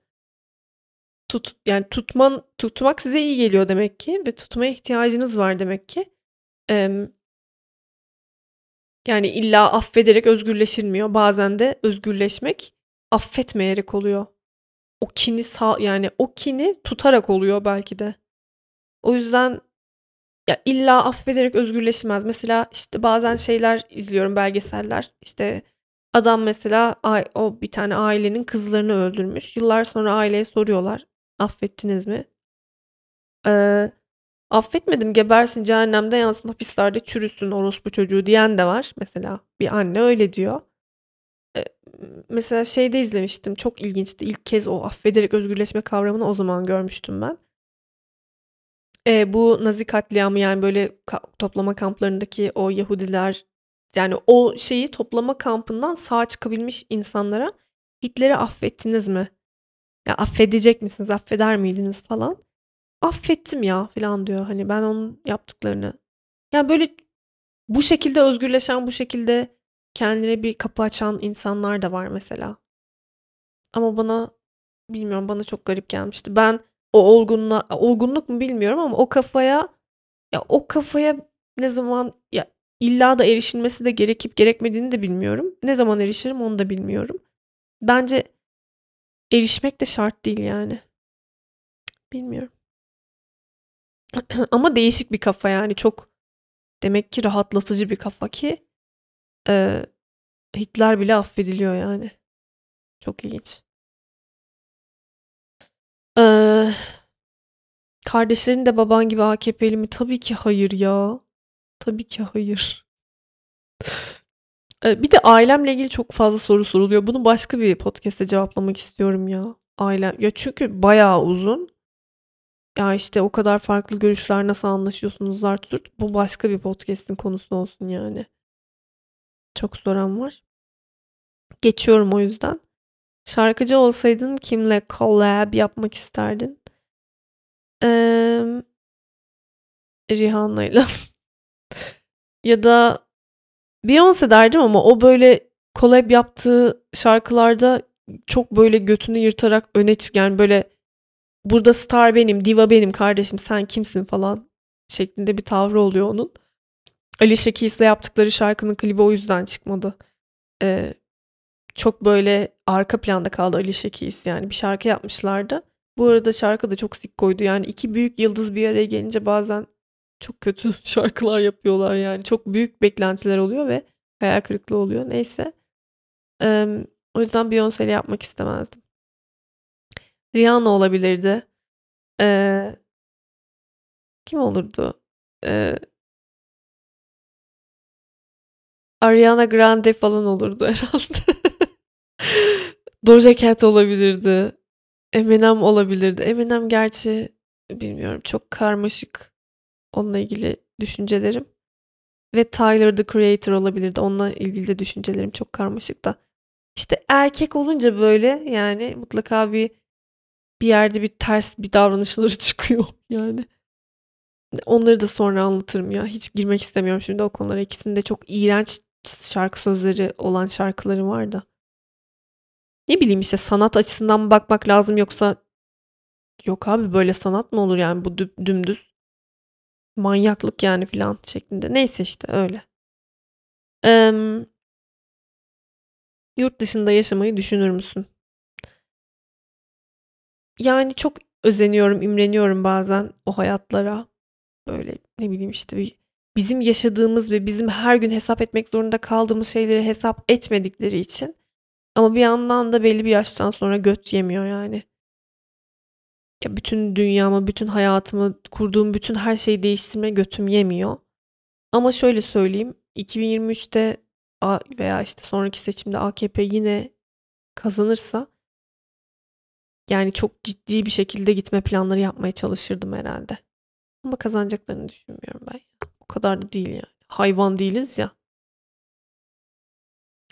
S1: tut yani tutman tutmak size iyi geliyor demek ki ve tutmaya ihtiyacınız var demek ki. Ee, yani illa affederek özgürleşilmiyor. Bazen de özgürleşmek affetmeyerek oluyor. O kini sağ yani o kini tutarak oluyor belki de. O yüzden ya illa affederek özgürleşmez. Mesela işte bazen şeyler izliyorum belgeseller. İşte adam mesela o bir tane ailenin kızlarını öldürmüş. Yıllar sonra aileye soruyorlar. Affettiniz mi? Ee, affetmedim gebersin cehennemde yansın hapislerde çürüsün orospu çocuğu diyen de var. Mesela bir anne öyle diyor mesela şeyde izlemiştim. Çok ilginçti. İlk kez o affederek özgürleşme kavramını o zaman görmüştüm ben. E, bu Nazi katliamı yani böyle toplama kamplarındaki o Yahudiler yani o şeyi toplama kampından sağ çıkabilmiş insanlara Hitler'i affettiniz mi? Ya affedecek misiniz? Affeder miydiniz falan? Affettim ya falan diyor. Hani ben onun yaptıklarını. Yani böyle bu şekilde özgürleşen, bu şekilde kendine bir kapı açan insanlar da var mesela. Ama bana bilmiyorum bana çok garip gelmişti. Ben o olgunluğa olgunluk mu bilmiyorum ama o kafaya ya o kafaya ne zaman ya illa da erişilmesi de gerekip gerekmediğini de bilmiyorum. Ne zaman erişirim onu da bilmiyorum. Bence erişmek de şart değil yani. Bilmiyorum. ama değişik bir kafa yani çok demek ki rahatlatıcı bir kafa ki Eee, Hitler bile affediliyor yani. Çok ilginç. Eee, kardeşlerin de baban gibi AKP'li mi? Tabii ki hayır ya. Tabii ki hayır. Eee, bir de ailemle ilgili çok fazla soru soruluyor. Bunu başka bir podcast'te cevaplamak istiyorum ya. Ailem ya çünkü bayağı uzun. Ya işte o kadar farklı görüşler nasıl anlaşıyorsunuz zar tut. Bu başka bir podcast'in konusu olsun yani. Çok soran var. Geçiyorum o yüzden. Şarkıcı olsaydın kimle collab yapmak isterdin? Ee, Rihanna'yla. ya da Beyoncé derdim ama o böyle collab yaptığı şarkılarda çok böyle götünü yırtarak öne çıkan yani böyle burada star benim, diva benim kardeşim sen kimsin falan şeklinde bir tavrı oluyor onun. Alicia Keys'le yaptıkları şarkının klibi o yüzden çıkmadı. Ee, çok böyle arka planda kaldı Alicia Keys yani bir şarkı yapmışlardı. Bu arada şarkı da çok sik koydu yani iki büyük yıldız bir araya gelince bazen çok kötü şarkılar yapıyorlar yani. Çok büyük beklentiler oluyor ve hayal kırıklığı oluyor. Neyse. Ee, o yüzden Beyoncé ile yapmak istemezdim. Rihanna olabilirdi. Ee, kim olurdu? Ee, Ariana Grande falan olurdu herhalde. Doja Cat olabilirdi. Eminem olabilirdi. Eminem gerçi bilmiyorum çok karmaşık onunla ilgili düşüncelerim. Ve Tyler the Creator olabilirdi. Onunla ilgili de düşüncelerim çok karmaşık da. İşte erkek olunca böyle yani mutlaka bir bir yerde bir ters bir davranışları çıkıyor yani. Onları da sonra anlatırım ya. Hiç girmek istemiyorum şimdi o konulara. İkisinde çok iğrenç şarkı sözleri olan şarkıları var da. Ne bileyim işte sanat açısından bakmak lazım yoksa yok abi böyle sanat mı olur yani bu dümdüz manyaklık yani filan şeklinde. Neyse işte öyle. Ee, Yurt dışında yaşamayı düşünür müsün? Yani çok özeniyorum, imreniyorum bazen o hayatlara. Böyle ne bileyim işte bir bizim yaşadığımız ve bizim her gün hesap etmek zorunda kaldığımız şeyleri hesap etmedikleri için. Ama bir yandan da belli bir yaştan sonra göt yemiyor yani. Ya bütün dünyamı, bütün hayatımı, kurduğum bütün her şeyi değiştirme götüm yemiyor. Ama şöyle söyleyeyim, 2023'te veya işte sonraki seçimde AKP yine kazanırsa yani çok ciddi bir şekilde gitme planları yapmaya çalışırdım herhalde. Ama kazanacaklarını düşünmüyorum ben. O kadar da değil yani. Hayvan değiliz ya.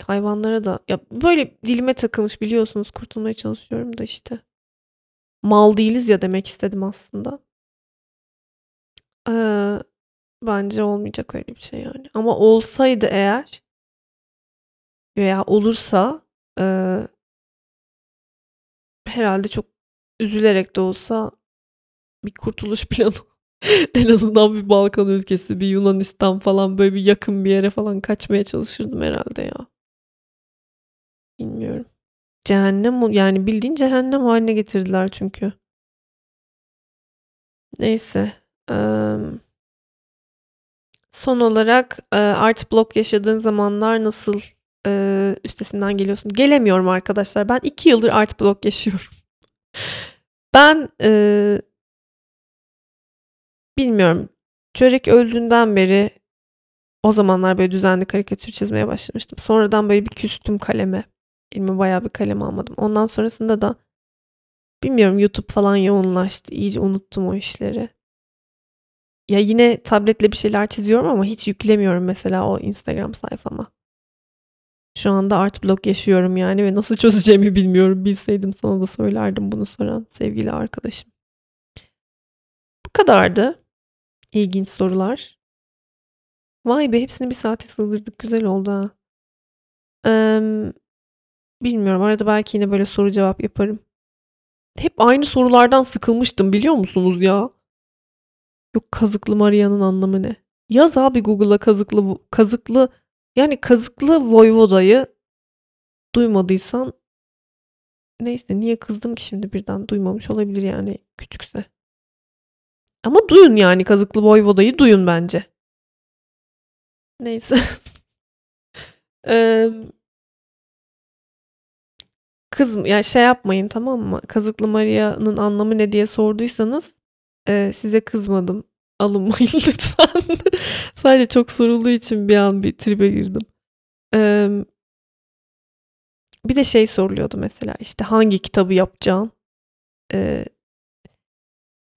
S1: Hayvanlara da ya böyle dilime takılmış biliyorsunuz kurtulmaya çalışıyorum da işte. Mal değiliz ya demek istedim aslında. Ee, bence olmayacak öyle bir şey yani. Ama olsaydı eğer veya olursa e, herhalde çok üzülerek de olsa bir kurtuluş planı en azından bir Balkan ülkesi, bir Yunanistan falan böyle bir yakın bir yere falan kaçmaya çalışırdım herhalde ya. Bilmiyorum. Cehennem yani bildiğin cehennem haline getirdiler çünkü. Neyse. son olarak art block yaşadığın zamanlar nasıl üstesinden geliyorsun? Gelemiyorum arkadaşlar. Ben iki yıldır art block yaşıyorum. ben bilmiyorum. Çörek öldüğünden beri o zamanlar böyle düzenli karikatür çizmeye başlamıştım. Sonradan böyle bir küstüm kaleme. Elime bayağı bir kalem almadım. Ondan sonrasında da bilmiyorum YouTube falan yoğunlaştı. İyice unuttum o işleri. Ya yine tabletle bir şeyler çiziyorum ama hiç yüklemiyorum mesela o Instagram sayfama. Şu anda art blok yaşıyorum yani ve nasıl çözeceğimi bilmiyorum. Bilseydim sana da söylerdim bunu soran sevgili arkadaşım. Bu kadardı. İlginç sorular. Vay be hepsini bir saate sığdırdık. Güzel oldu ha. Ee, Bilmiyorum. Arada belki yine böyle soru cevap yaparım. Hep aynı sorulardan sıkılmıştım biliyor musunuz ya? Yok kazıklı Maria'nın anlamı ne? Yaz abi Google'a kazıklı kazıklı yani kazıklı Voyvoda'yı duymadıysan neyse niye kızdım ki şimdi birden duymamış olabilir yani küçükse. Ama duyun yani kazıklı Voyvoda'yı duyun bence. Neyse. ee, Kız ya şey yapmayın tamam mı? Kazıklı Maria'nın anlamı ne diye sorduysanız e, size kızmadım. Alınmayın lütfen. Sadece çok sorulduğu için bir an bir tribe girdim. Ee, bir de şey soruluyordu mesela işte hangi kitabı yapacaksın? Ee,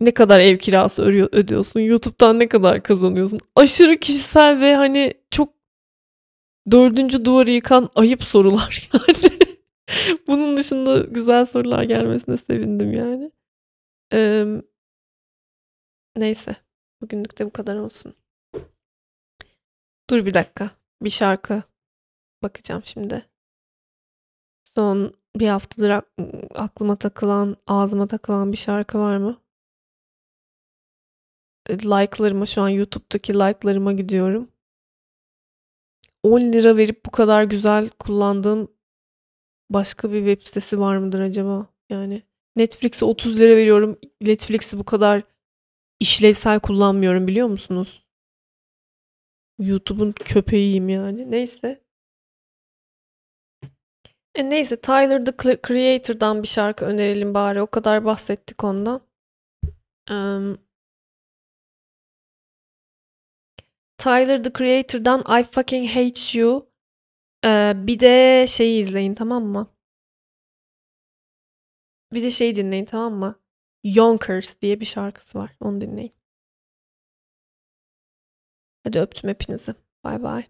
S1: ne kadar ev kirası ödüyorsun? YouTube'dan ne kadar kazanıyorsun? Aşırı kişisel ve hani çok dördüncü duvarı yıkan ayıp sorular yani. Bunun dışında güzel sorular gelmesine sevindim yani. Ee, neyse. Bugünlük de bu kadar olsun. Dur bir dakika. Bir şarkı bakacağım şimdi. Son bir haftadır aklıma takılan, ağzıma takılan bir şarkı var mı? Like'larıma şu an YouTube'daki like'larıma gidiyorum. 10 lira verip bu kadar güzel kullandığım başka bir web sitesi var mıdır acaba? Yani Netflix'e 30 lira veriyorum. Netflix'i bu kadar işlevsel kullanmıyorum biliyor musunuz? YouTube'un köpeğiyim yani. Neyse. E neyse Tyler the Creator'dan bir şarkı önerelim bari. O kadar bahsettik ondan. Um, Tyler the Creator'dan I Fucking Hate You Eee, bir de şeyi izleyin, tamam mı? Bir de şeyi dinleyin, tamam mı? Yonkers diye bir şarkısı var. Onu dinleyin. Hadi öptüm hepinizi. Bay bay.